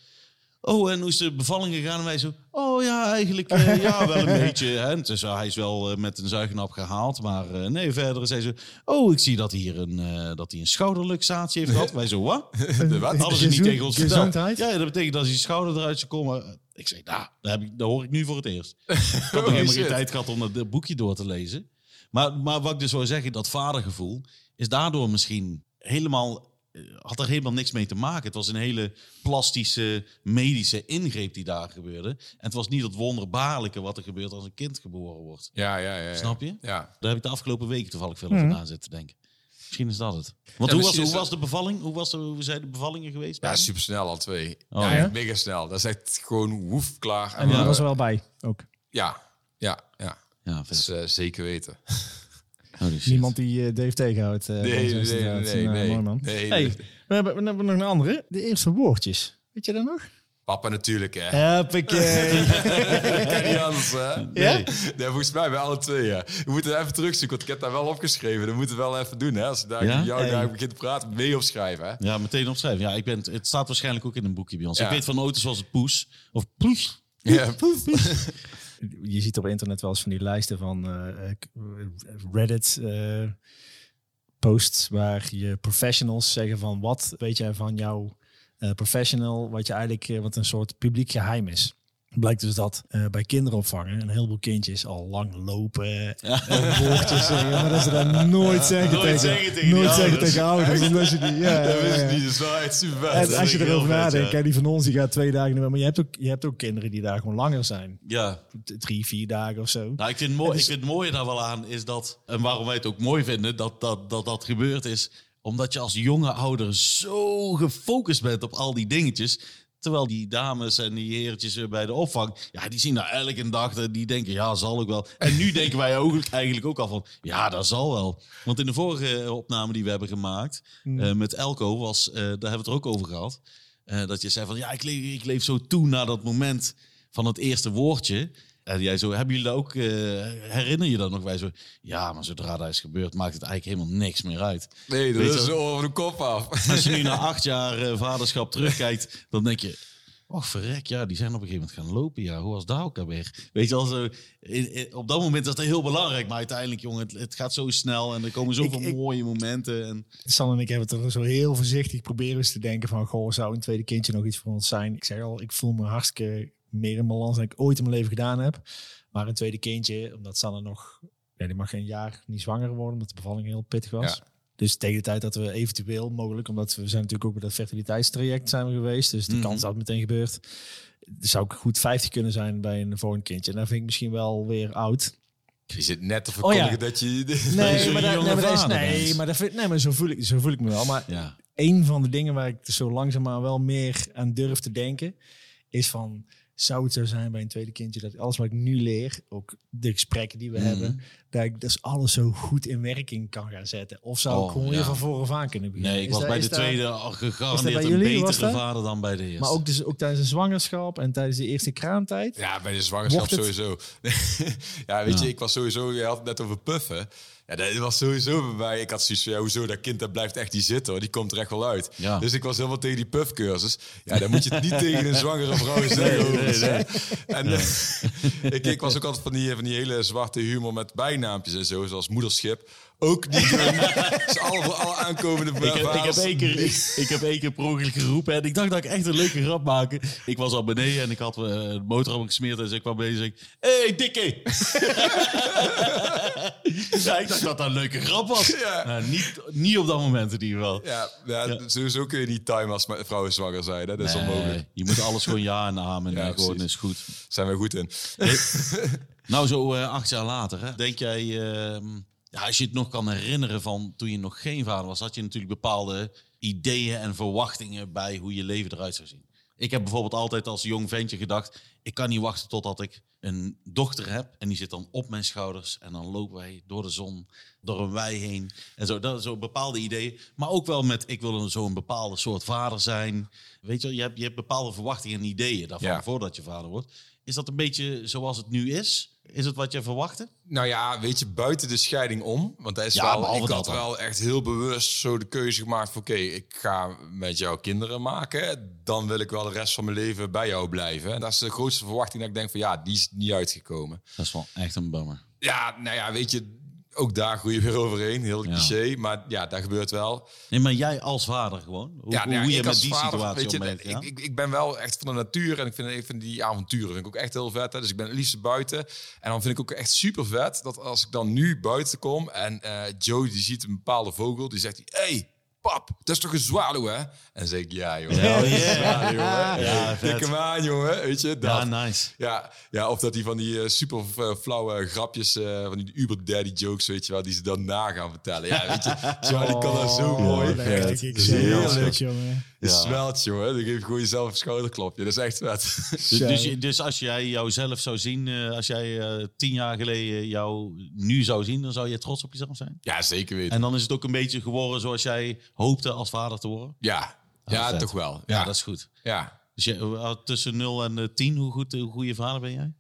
oh, en hoe is de bevalling gegaan? En wij zo, oh ja, eigenlijk, eh, (laughs) ja, wel een beetje. Hè. En Dus, hij is wel eh, met een zuignap gehaald, maar eh, nee, verder zei ze, oh, ik zie dat, hier een, eh, dat hij een schouderluxatie heeft gehad. (laughs) Wij zo, wat? De wat? Hadden ze niet tegen ons verteld. gezondheid? Ja, dat betekent dat hij schouder eruit zou komen. Ik zei, nou, dat, heb ik, dat hoor ik nu voor het eerst. (laughs) Ik had nog helemaal geen tijd gehad om het boekje door te lezen. Maar, maar wat ik dus wil zeggen, dat vadergevoel is daardoor misschien helemaal... eh, Had er helemaal niks mee te maken. Het was een hele plastische, medische ingreep die daar gebeurde. En het was niet het wonderbaarlijke wat er gebeurt als een kind geboren wordt. Ja, ja, ja, ja. Snap je? Ja. Daar heb ik de afgelopen weken toevallig veel over na zitten denken. Misschien is dat het. Want Ja, hoe, was, hoe was de bevalling? Hoe, was de, hoe zijn de bevallingen geweest? Ja, super snel al twee. Oh, ja, ja? mega snel. Dat is echt gewoon woef, klaar. En die we- was er wel bij, ook. Ja, ja, ja. Ja, Dat vet. is eh, zeker weten. (laughs) Niemand die eh, Dave tegenhoudt. eh, Nee, nee, nee, Nou, nee. hey, we, hebben, we hebben nog een andere. De eerste woordjes. Weet je dat nog? Papa natuurlijk, hè. Hoppakee. Dat kan niet anders, hè? Ja? Nee, volgens mij bij alle twee, ja. We moeten even terugzoeken, want ik heb daar wel opgeschreven. Dat moeten we wel even doen, hè. Als ik daar Ja? jou Hey. daar begint te praten, mee opschrijven, hè. Ja, meteen opschrijven. Ja, ik ben, het staat waarschijnlijk ook in een boekje bij ons. Ja. Ik weet van Otis was het Poes. Of Poes. Ja, (laughs) Je ziet op internet wel eens van die lijsten van eh, Reddit eh, posts waar je professionals zeggen van wat weet jij van jouw professional, wat je eigenlijk eh, wat een soort publiek geheim is. Blijkt dus dat eh, bij kinderopvangen een heleboel kindjes al lang lopen en woordjes zeggen, maar dat ze dat (laughs) nooit zeggen Nooit tegen, zeggen tegen nooit zeggen ouders. tegen ouders. Omdat je die, ja, (laughs) dat ja, ja. ik niet. Dat is wel echt super vet. En Dat als je erover nadenkt, ja. kijk, die van ons die gaat twee dagen, maar je hebt ook, je hebt ook kinderen die daar gewoon langer zijn. Ja. Drie, vier dagen of zo. Nou, ik vind, het mooi, is- ik vind het mooie daar wel aan is dat, en waarom wij het ook mooi vinden, dat dat, dat, dat gebeurd is, omdat je als jonge ouder zo gefocust bent op al die dingetjes, Terwijl die dames en die heertjes bij de opvang, ja, die zien daar elke dag, die denken, ja, zal ik wel. En nu denken wij ook, (laughs) eigenlijk ook al van, ja, dat zal wel. Want in de vorige opname die we hebben gemaakt eh, met Elko, was, eh, daar hebben we het er ook over gehad. eh, dat je zei van, ja, ik leef, ik leef zo toe naar dat moment van het eerste woordje. En jij zo, hebben jullie dat ook, eh, herinner je dat nog? Wij zo, ja, maar zodra dat is gebeurd, maakt het eigenlijk helemaal niks meer uit. Nee, dat Weet is zo over de kop af. Als je nu na (laughs) acht jaar eh, vaderschap terugkijkt, dan denk je... Oh, verrek, ja, die zijn op een gegeven moment gaan lopen. Ja, hoe was dat ook alweer? Weet je, als, op dat moment is dat heel belangrijk. Maar uiteindelijk, jongen, het, het gaat zo snel. En er komen zoveel Ik- ik- mooie momenten. En, San en ik hebben het er zo heel voorzichtig proberen eens te denken van... Goh, zou een tweede kindje nog iets voor ons zijn? Ik zeg al, ik voel me hartstikke meer in balans dan ik ooit in mijn leven gedaan heb. Maar een tweede kindje, omdat Sanne nog... Ja, die mag geen jaar niet zwanger worden, omdat de bevalling heel pittig was. Ja. Dus tegen de tijd dat we eventueel mogelijk... Omdat we zijn natuurlijk ook bij dat fertiliteitstraject zijn we geweest. Dus de Mhm. kans dat het meteen gebeurt... Zou ik goed 50 kunnen zijn bij een volgend kindje. En dan vind ik misschien wel weer oud. Je zit net te Oh ja. verkondigen dat je... (laughs) Nee, maar, dat, nee, maar, dat is, nee, maar, dat vind, nee, maar zo, voel ik, zo voel ik me wel. Maar ja. een van de dingen waar ik zo langzaamaan wel meer aan durf te denken, is van, zou het zo zijn bij een tweede kindje dat alles wat ik nu leer, ook de gesprekken die we Mhm. hebben, dat ik dus alles zo goed in werking kan gaan zetten? Of zou ik Oh, gewoon ja. weer van voren aan kunnen beginnen? Nee, ik Is was dat- bij de tweede al gegarandeerd een betere vader dan bij de eerste. Maar ook, dus, ook tijdens de zwangerschap en tijdens de eerste kraamtijd? Ja, bij de zwangerschap het- sowieso. (laughs) ja, weet Ja. je, ik was sowieso... Je had het net over puffen. Ja, dat was sowieso bij mij... Ik had zoiets van, ja, hoezo, dat kind dat blijft echt niet zitten, hoor. Die komt er echt wel uit. Ja. Dus ik was helemaal tegen die puffcursus. Ja, dan moet je het niet (laughs) tegen een zwangere vrouw zeggen. overigens, hè. En eh, (laughs) ik, ik was ook altijd van die, van die hele zwarte humor met bijnaampjes en zo, zoals moederschip. Ook niet doen. (laughs) dus alle, voor alle aankomende Ik heb, ik, heb één keer, ik, ik heb één keer per ongeluk geroepen en ik dacht dat ik echt een leuke grap maakte. Ik was al beneden en ik had eh, een boterham gesmeerd en dus ik kwam zei ik, hey, dikke! (laughs) ja, ik dacht dat dat een leuke grap was. (laughs) Ja. Nou, niet, niet op dat moment in ieder geval. Ja, ja, sowieso kun je niet timen als vrouwen zwanger zijn. Hè? Dat is Nee, onmogelijk. je moet alles gewoon ja en amen Ja, en gewoon precies. is goed. Zijn we goed in. Nou, zo eh, acht jaar later, hè, denk jij, ehm, ja, als je het nog kan herinneren van toen je nog geen vader was, had je natuurlijk bepaalde ideeën en verwachtingen bij hoe je leven eruit zou zien. Ik heb bijvoorbeeld altijd als jong ventje gedacht, ik kan niet wachten totdat ik een dochter heb en die zit dan op mijn schouders en dan lopen wij door de zon, door een wei heen en zo. Dat zo bepaalde ideeën, maar ook wel met ik wil een, zo een bepaalde soort vader zijn. Weet je, wel, je hebt, je hebt bepaalde verwachtingen en ideeën daarvan Ja. voordat je vader wordt. Is dat een beetje zoals het nu is? Is het wat je verwachtte? Nou ja, weet je, buiten de scheiding om. Want hij is Ja, wel, ik had dan. wel echt heel bewust zo de keuze gemaakt van... oké, ik ga met jou kinderen maken. Dan wil ik wel de rest van mijn leven bij jou blijven. En dat is de grootste verwachting dat ik denk van... ja, die is niet uitgekomen. Dat is wel echt een bummer. Ja, nou ja, weet je, ook daar groei je weer overheen. Heel Ja. cliché, maar ja, dat gebeurt wel. Nee, maar jij als vader gewoon. Hoe, ja, hoe, nou hoe je met die vader, situatie je, om bent ik, ik, ik ben wel echt van de natuur en ik vind, ik vind die avonturen vind ik ook echt heel vet. Hè. Dus ik ben het liefst buiten. En dan vind ik ook echt super vet dat als ik dan nu buiten kom en eh, Joe die ziet een bepaalde vogel, die zegt hij, hey, pap, dat is toch een zwaluw, hè? En zeg ik, ja, jongen. Hell dat is een yeah. zwaluw, jongen. Ja, vet. Tik hem aan, jongen. Weet je, ja, dat. nice. Ja, ja, of dat hij van die eh, super eh, flauwe grapjes, eh, van die uber daddy jokes, weet je wel, die ze dan na gaan vertellen. Ja, weet je, zo, die kan dat zo Oh, mooi. dat Ja, is. Heerlijk, jongen. Je Ja. smelt, jongen. Dan geef je gewoon jezelf een schouderklopje. Dat is echt vet. Dus, dus, je- dus als jij jouzelf zou zien, eh, als jij eh, tien jaar geleden jou nu zou zien, dan zou je trots op jezelf zijn. Ja, zeker weten. En dan is het ook een beetje geworden zoals jij hoopte als vader te worden. Ja, ja vet. toch wel. Ja, Ja, dat is goed. ja. Dus je, eh, tussen 0 en eh, 10, hoe goed, hoe goede vader ben jij?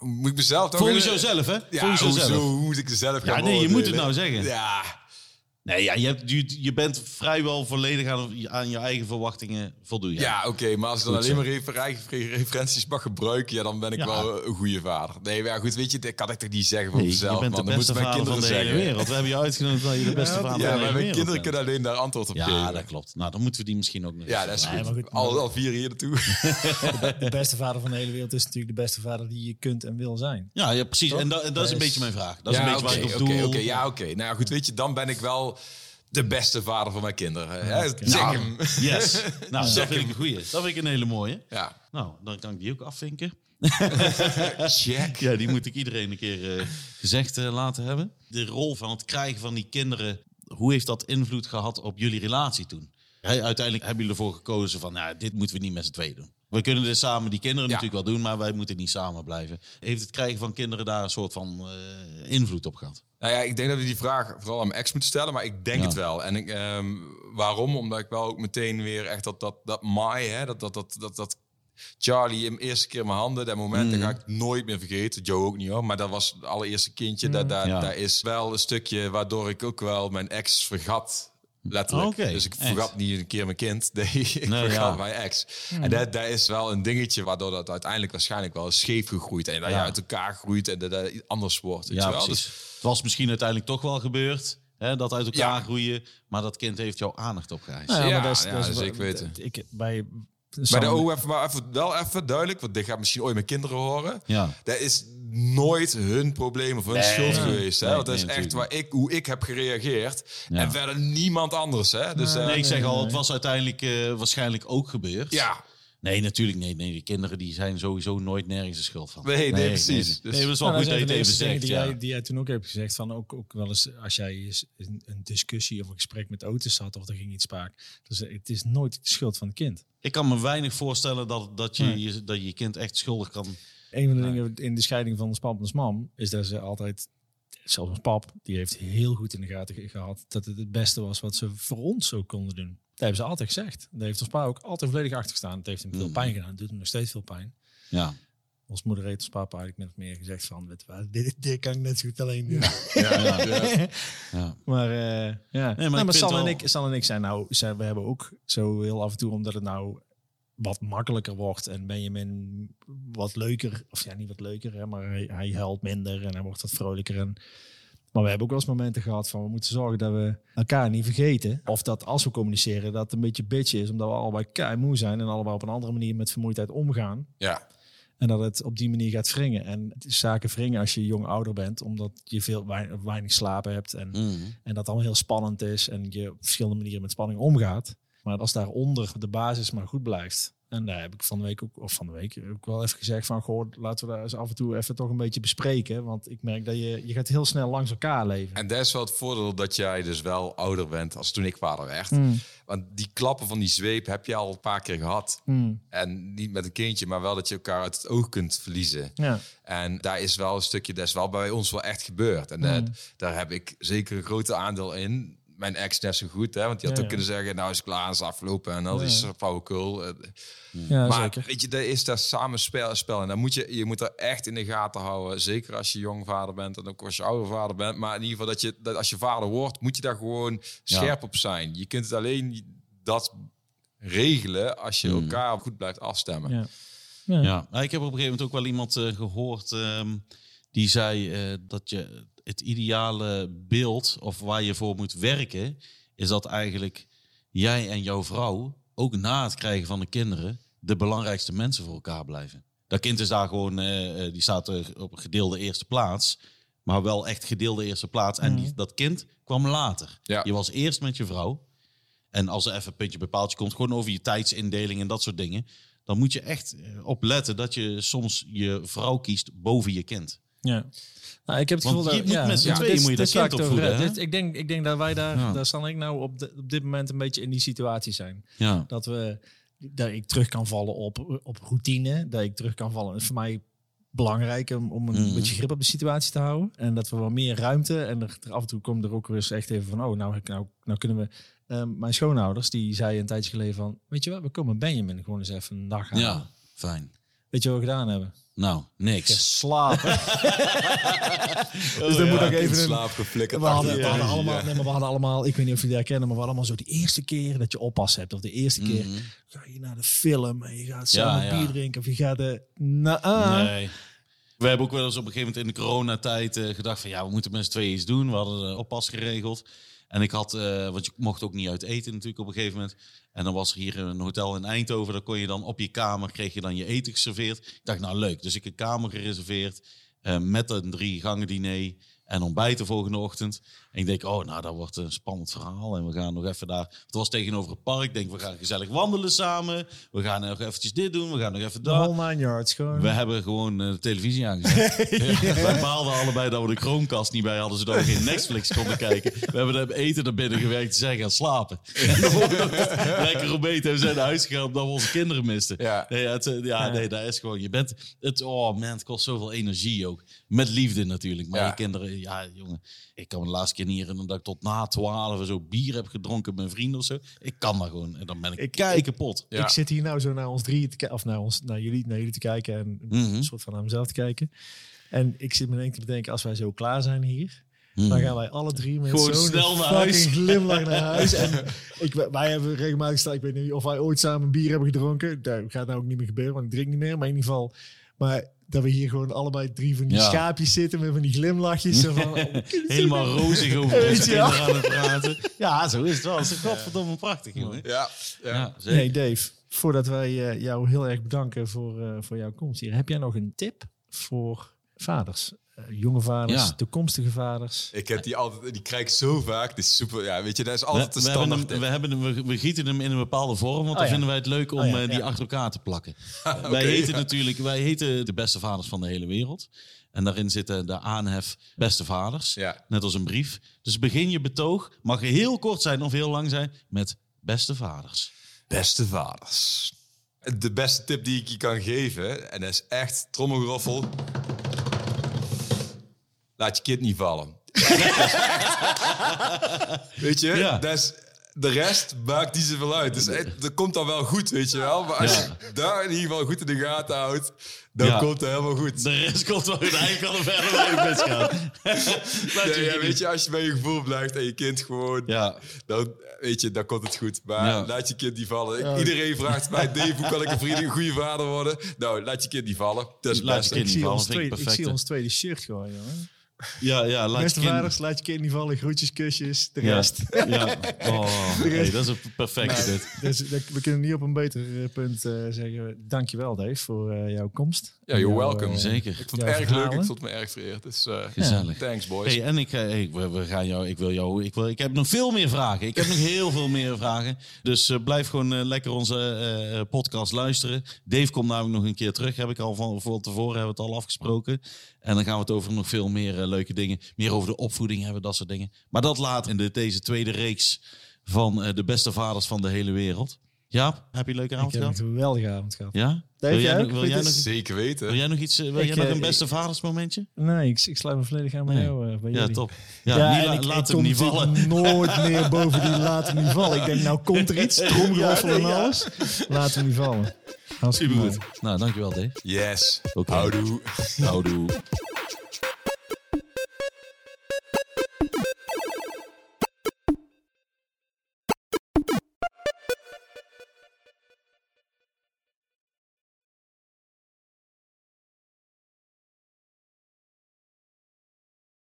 Moet ik mezelf toch... Volgens jezelf, hè? Ja, Volgens hoezo, jezelf. hoe moet ik er zelf gaan Ja, nee, je moet het nou zeggen. Ja, Nee, ja, je, hebt, je, je bent vrijwel volledig aan, aan je eigen verwachtingen voldoen. jij. ja oké. maar als ik dan alleen zo. maar refer- eigen referenties mag gebruiken... Ja, dan ben ik Ja. wel een goede vader. Nee, maar ja, goed, weet je, dat kan ik toch niet zeggen voor Nee, mezelf. je bent man. de beste moeten mijn vader van de kinderen hele zeggen. wereld. We hebben je uitgenodigd dat je de beste vader Ja, van de maar hele mijn wereld kinderen bent. kunnen alleen daar antwoord op Ja, geven. dat klopt. Nou, dan moeten we die misschien ook nog Ja, dat is goed. maar goed, Al, al vier hier naartoe. (laughs) De beste vader van de hele wereld is natuurlijk de beste vader die je kunt en wil zijn. Ja, ja precies. En, dat, is een is- beetje mijn vraag. Dat is ja, een beetje waar ik op oké, ja, oké. Nou ja, goed, weet je, dan ben ik wel de beste vader van mijn kinderen. Check Nou, hem. Yes. (laughs) Nou, dat vind ik een goeie. Dat vind ik een hele mooie. Ja, Nou, dan kan ik die ook afvinken. (laughs) check. Ja, die moet ik iedereen een keer eh, gezegd eh, laten hebben. De rol van het krijgen van die kinderen, hoe heeft dat invloed gehad op jullie relatie toen? Hey, uiteindelijk hebben jullie ervoor gekozen van, nou, dit moeten we niet met z'n tweeën doen. We kunnen dit samen, die kinderen Ja. natuurlijk wel doen, maar wij moeten niet samen blijven. Heeft het krijgen van kinderen daar een soort van eh, invloed op gehad? Nou ja, ik denk dat we die vraag vooral aan mijn ex moeten stellen, maar ik denk Ja. het wel. En ik, ehm, waarom? Omdat ik wel ook meteen weer echt dat, dat, dat Mai, hè, dat, dat, dat, dat, dat Charlie hem eerste keer in mijn handen, dat moment, dat ga ik nooit meer vergeten. Joe ook niet hoor, maar dat was het allereerste kindje. Dat, dat, Ja. dat is wel een stukje waardoor ik ook wel mijn ex vergat. Letterlijk. Dus ik echt? vergat niet een keer mijn kind. (laughs) Nee, ik Nee, vergat ja. mijn ex. En dat, dat is wel een dingetje waardoor dat uiteindelijk waarschijnlijk wel scheef gegroeid. En dat je Ja. uit elkaar groeit en dat dat anders wordt. Weet Ja, je wel? precies. Dus, Het was misschien uiteindelijk toch wel gebeurd, hè, dat uit elkaar Ja. groeien. Maar dat kind heeft jouw aandacht opgeëist. Nou Ja, maar dat is, ja, dat is dat wel- zeker weten. Ik, bij, Maar de O even, maar even, wel even duidelijk, want dit gaat misschien ooit mijn kinderen horen. Ja. Dat is nooit hun probleem of hun Nee. schuld Nee. geweest. Hè? Nee, Want dat is nee, echt waar ik, hoe ik heb gereageerd. Ja. En verder niemand anders. Hè? Dus, eh, Nee, ik zeg nee, al, nee. het was uiteindelijk eh, waarschijnlijk ook gebeurd. ja, Nee, natuurlijk nee. Nee, die kinderen die zijn sowieso nooit nergens de schuld van. Nee, nee, precies. Nee, Dus- nee, dat is wel Nou, goed dat dat je het de even zegt. Ja. Die, jij, die jij toen ook hebt gezegd van ook, ook wel eens als jij eens een, een discussie of een gesprek met auto's had of er ging iets spaak. Dus het is nooit de schuld van het kind. Ik kan me weinig voorstellen dat, dat, je, je, dat je je kind echt schuldig kan... Een van de Nee. dingen in de scheiding van de pap en mam is dat ze altijd, zelfs ons pap, die heeft heel goed in de gaten ge- gehad dat het het beste was wat ze voor ons ook konden doen. Dat hebben ze altijd gezegd. Daar heeft ons pa ook altijd volledig achter gestaan. Het heeft hem veel Mm. pijn gedaan. Het doet hem nog steeds veel pijn. Ja. Ons ons papa eigenlijk min of meer gezegd van, weet je wat, dit, dit kan ik net zo goed alleen doen. ja, ja. (laughs) ja. Maar eh, ja, nee, maar, Sal, en ik, Sal en ik zijn nou, zijn, we hebben ook zo heel af en toe, omdat het nou wat makkelijker wordt en Benjamin wat leuker, of ja, niet wat leuker, hè, maar hij, hij huilt minder en hij wordt wat vrolijker. En, maar we hebben ook wel eens momenten gehad van we moeten zorgen dat we elkaar niet vergeten. Of dat als we communiceren, dat het een beetje bitch is, omdat we allebei kei moe zijn en allebei op een andere manier met vermoeidheid omgaan. ja. En dat het op die manier gaat wringen. En het is zaken wringen als je jong ouder bent, omdat je veel weinig, weinig slapen hebt. En, Mhm. en dat allemaal heel spannend is. En je op verschillende manieren met spanning omgaat. Maar als daaronder de basis maar goed blijft. En daar heb ik van de week ook, of van de week ook wel even gezegd van, goh, laten we daar eens af en toe even toch een beetje bespreken. Want ik merk dat je, je gaat heel snel langs elkaar leven. En dat is wel het voordeel dat jij dus wel ouder bent als toen ik vader werd. Mm, Want die klappen van die zweep heb je al een paar keer gehad. mm, En niet met een kindje, maar wel dat je elkaar uit het oog kunt verliezen. ja. En daar is wel een stukje, dat is wel bij ons wel echt gebeurd. En dat- Mm. daar heb ik zeker een grote aandeel in. Mijn ex net zo goed, hè? want die had Ja, ook ja. kunnen zeggen, nou is het klaar, is afgelopen en die ja. flauwekul. Eh, ja maar zeker. weet je, dat is dat samenspel. Spel. En dan moet je, je moet er echt in de gaten houden. Zeker als je jong vader bent en ook als je oude vader bent. Maar in ieder geval dat je, dat als je vader wordt, moet je daar gewoon scherp op zijn. Je kunt het alleen dat regelen als je Hmm. elkaar goed blijft afstemmen. Ja. Ja. Ja, nou, ik heb op een gegeven moment ook wel iemand eh, gehoord ehm, die zei eh, dat je het ideale beeld of waar je voor moet werken, is dat eigenlijk jij en jouw vrouw ook na het krijgen van de kinderen de belangrijkste mensen voor elkaar blijven. Dat kind is daar gewoon, eh, eh, die staat er op een gedeelde eerste plaats, maar wel echt gedeelde eerste plaats. En die, dat kind kwam later. Ja. Je was eerst met je vrouw. En als er even een puntje bij paaltje komt, gewoon over je tijdsindeling en dat soort dingen. Dan moet je echt eh, op letten dat je soms je vrouw kiest boven je kind. Ja. Nou, ik heb het Want gevoel je dat moet ja, met z'n ja, tweeën dit- moet je dit dat kind opvoeden? Dit- ik, denk, ik denk dat wij daar, Ja. daar staan ik nou op, de- op dit moment een beetje in die situatie zijn. Ja. Dat, we, dat ik terug kan vallen op, op routine. Dat ik terug kan vallen. Het is voor mij belangrijk om, om een Mhm. beetje grip op de situatie te houden. En dat we wat meer ruimte. En er, af en toe komt er ook weer eens echt even van... Oh, nou, nou, nou kunnen we... Ehm, mijn schoonouders, die zeiden een tijdje geleden van... Weet je wat, we komen Benjamin gewoon eens even een dag halen. ja, fijn. Weet je wat we gedaan hebben? Nou, niks. Geslapen. (laughs) dus dan Ja, moet ook in even een, slaap geflikkerd. we hadden, we allemaal, nee, maar we hadden allemaal, ik weet niet of jullie dat herkennen, maar we hadden allemaal zo de eerste keer dat je oppas hebt. Of de eerste keer Mhm. ga je naar de film en je gaat samen ja. bier drinken. Of je gaat de, na Nee. We hebben ook wel eens op een gegeven moment in de coronatijd eh, gedacht van ja, we moeten met z'n tweeën iets doen. We hadden de oppas geregeld. En ik had, eh, want je mocht ook niet uit eten natuurlijk op een gegeven moment. En dan was er hier een hotel in Eindhoven. Daar kon je dan op je kamer, kreeg je dan je eten geserveerd. Ik dacht nou leuk. Dus ik een kamer gereserveerd eh, met een drie gangen diner. en ontbijt de volgende ochtend. En ik denk, oh, nou, dat wordt een spannend verhaal. En we gaan nog even daar... Het was tegenover het park. Ik denk, we gaan gezellig wandelen samen. We gaan nog eventjes dit doen. We gaan nog even daar. whole nine yards gewoon. We hebben gewoon eh, de televisie aangezet. (laughs) Wij baalden allebei dat we de Chromecast niet bij hadden, zodat we geen Netflix konden kijken. We hebben het eten naar binnen gewerkt, ze zijn gaan slapen. (laughs) En lekker ontbeten en we zijn naar huis gegaan omdat we onze kinderen misten. Ja. Nee, het, eh, ja, nee, dat is gewoon, je bent, het, oh man, het kost zoveel energie ook. Met liefde natuurlijk, maar Ja. je kinderen, ja jongen. Ik kan me de laatste keer niet herinneren dat ik tot na twaalf zo bier heb gedronken met mijn vrienden of zo. Ik kan dat gewoon en dan ben ik, Ik- kei ik- kapot. Ja. Ik zit hier nou zo naar ons drie te kijken, of naar, ons, naar, jullie, naar jullie te kijken en Mhm. een soort van naar mezelf te kijken. En ik zit me denk te bedenken, als wij zo klaar zijn hier, Mhm. dan gaan wij alle drie met zo'n fucking huis. glimlach naar (laughs) huis. En ik, wij hebben regelmatig staan, ik weet niet of wij ooit samen bier hebben gedronken. Dat gaat nou ook niet meer gebeuren, want ik drink niet meer. Maar in ieder geval, maar dat we hier gewoon allebei drie van die Ja. schaapjes zitten met van die glimlachjes. Van, oh, (laughs) Helemaal rozig over Weet onze je wel? kinderen aan het praten. (laughs) Ja, zo is het wel. Het is godverdomme prachtig, jongen. Ja, ja. Ja, zeker. Nee, Dave, voordat wij eh, jou heel erg bedanken voor, eh, voor jouw komst hier, heb jij nog een tip voor vaders? Eh, jonge vaders, Ja. toekomstige vaders. Ik heb die altijd, die krijg ik zo vaak. Die is super, ja, weet je, dat is We, altijd de we, hebben standaard. hem, we, hebben hem, we, we gieten hem in een bepaalde vorm, want dan ja. vinden wij het leuk om Oh ja, eh, die ja. achter elkaar te plakken. (laughs) wij Oké, heten ja. natuurlijk, wij heten de beste vaders van de hele wereld. En daarin zitten de aanhef beste vaders, Ja. net als een brief. Dus begin je betoog, mag heel kort zijn of heel lang zijn, met beste vaders. Beste vaders. De beste tip die ik je kan geven, en dat is echt trommelgeroffel. Laat je kind niet vallen. (laughs) weet je, Ja. is, de rest maakt niet zoveel uit. Dus het- dat komt dan wel goed, weet je wel. Maar als Ja. je daar in ieder geval goed in de gaten houdt, dan Ja. komt het helemaal goed. De rest komt wel goed. Eigenlijk kan er verder weinig misgaan. (laughs) Laat Nee, ja, je- weet je, als je bij je gevoel blijft en je kind gewoon, Ja, dan weet je, dan komt het goed. Maar Ja. laat je kind niet vallen. Iedereen vraagt mij, Dave, hoe kan ik een vriend, een goede vader worden? Nou, laat je kind niet vallen. Dat is het Laat je kind Ik niet zie, vallen, ons tweede, ik zie ons tweede shirt gewoon, jongen. Ja, ja laat Beste je kind- vaders, laat je kind niet vallen. Groetjes, kusjes, de Ja, rest. ja. Oh, (laughs) nee, dat is een perfecte dit. Dus dat- we kunnen niet op een beter eh, punt eh, zeggen. Dankjewel Dave voor eh, jouw komst. Ja, you're Jouw, welcome. Zeker. Ik vond het erg leuk, ik vond me erg vereerd. Dus, eh, Gezellig. Thanks, boys. Hey, en ik, hey, we, we gaan jou, ik wil jou, ik, wil, ik heb nog veel meer vragen. Ik heb nog heel veel meer vragen. Dus blijf gewoon lekker onze eh, podcast luisteren. Dave komt namelijk nog een keer terug. Heb ik al van, van tevoren hebben we het al afgesproken. En dan gaan we het over nog veel meer eh, leuke dingen. Meer over de opvoeding hebben, dat soort dingen. Maar dat laat in de, deze tweede reeks van eh, de beste vaders van de hele wereld. Ja, heb je een leuke Ik avond heb gehad? een geweldige avond gehad. Ja? Dave, wil jij, nog, wil, jij nog, Zeker weten. wil jij nog iets? eh, Wil Ik, jij nog eh, een beste vadersmomentje? Nee, ik, ik sluit me volledig aan bij Nee. jou. eh, bij Ja, jullie. top. Ja, Ja, la- ik, laat ik hem niet vallen. nooit meer boven die laat hem niet vallen. Ik denk, nou komt er iets, (laughs) tromgeroffel en alles. Laat hem niet vallen. Hartstikke Supergoed. mooi. Nou, dankjewel Dave. Yes. Oké. Houdoe. Houdoe.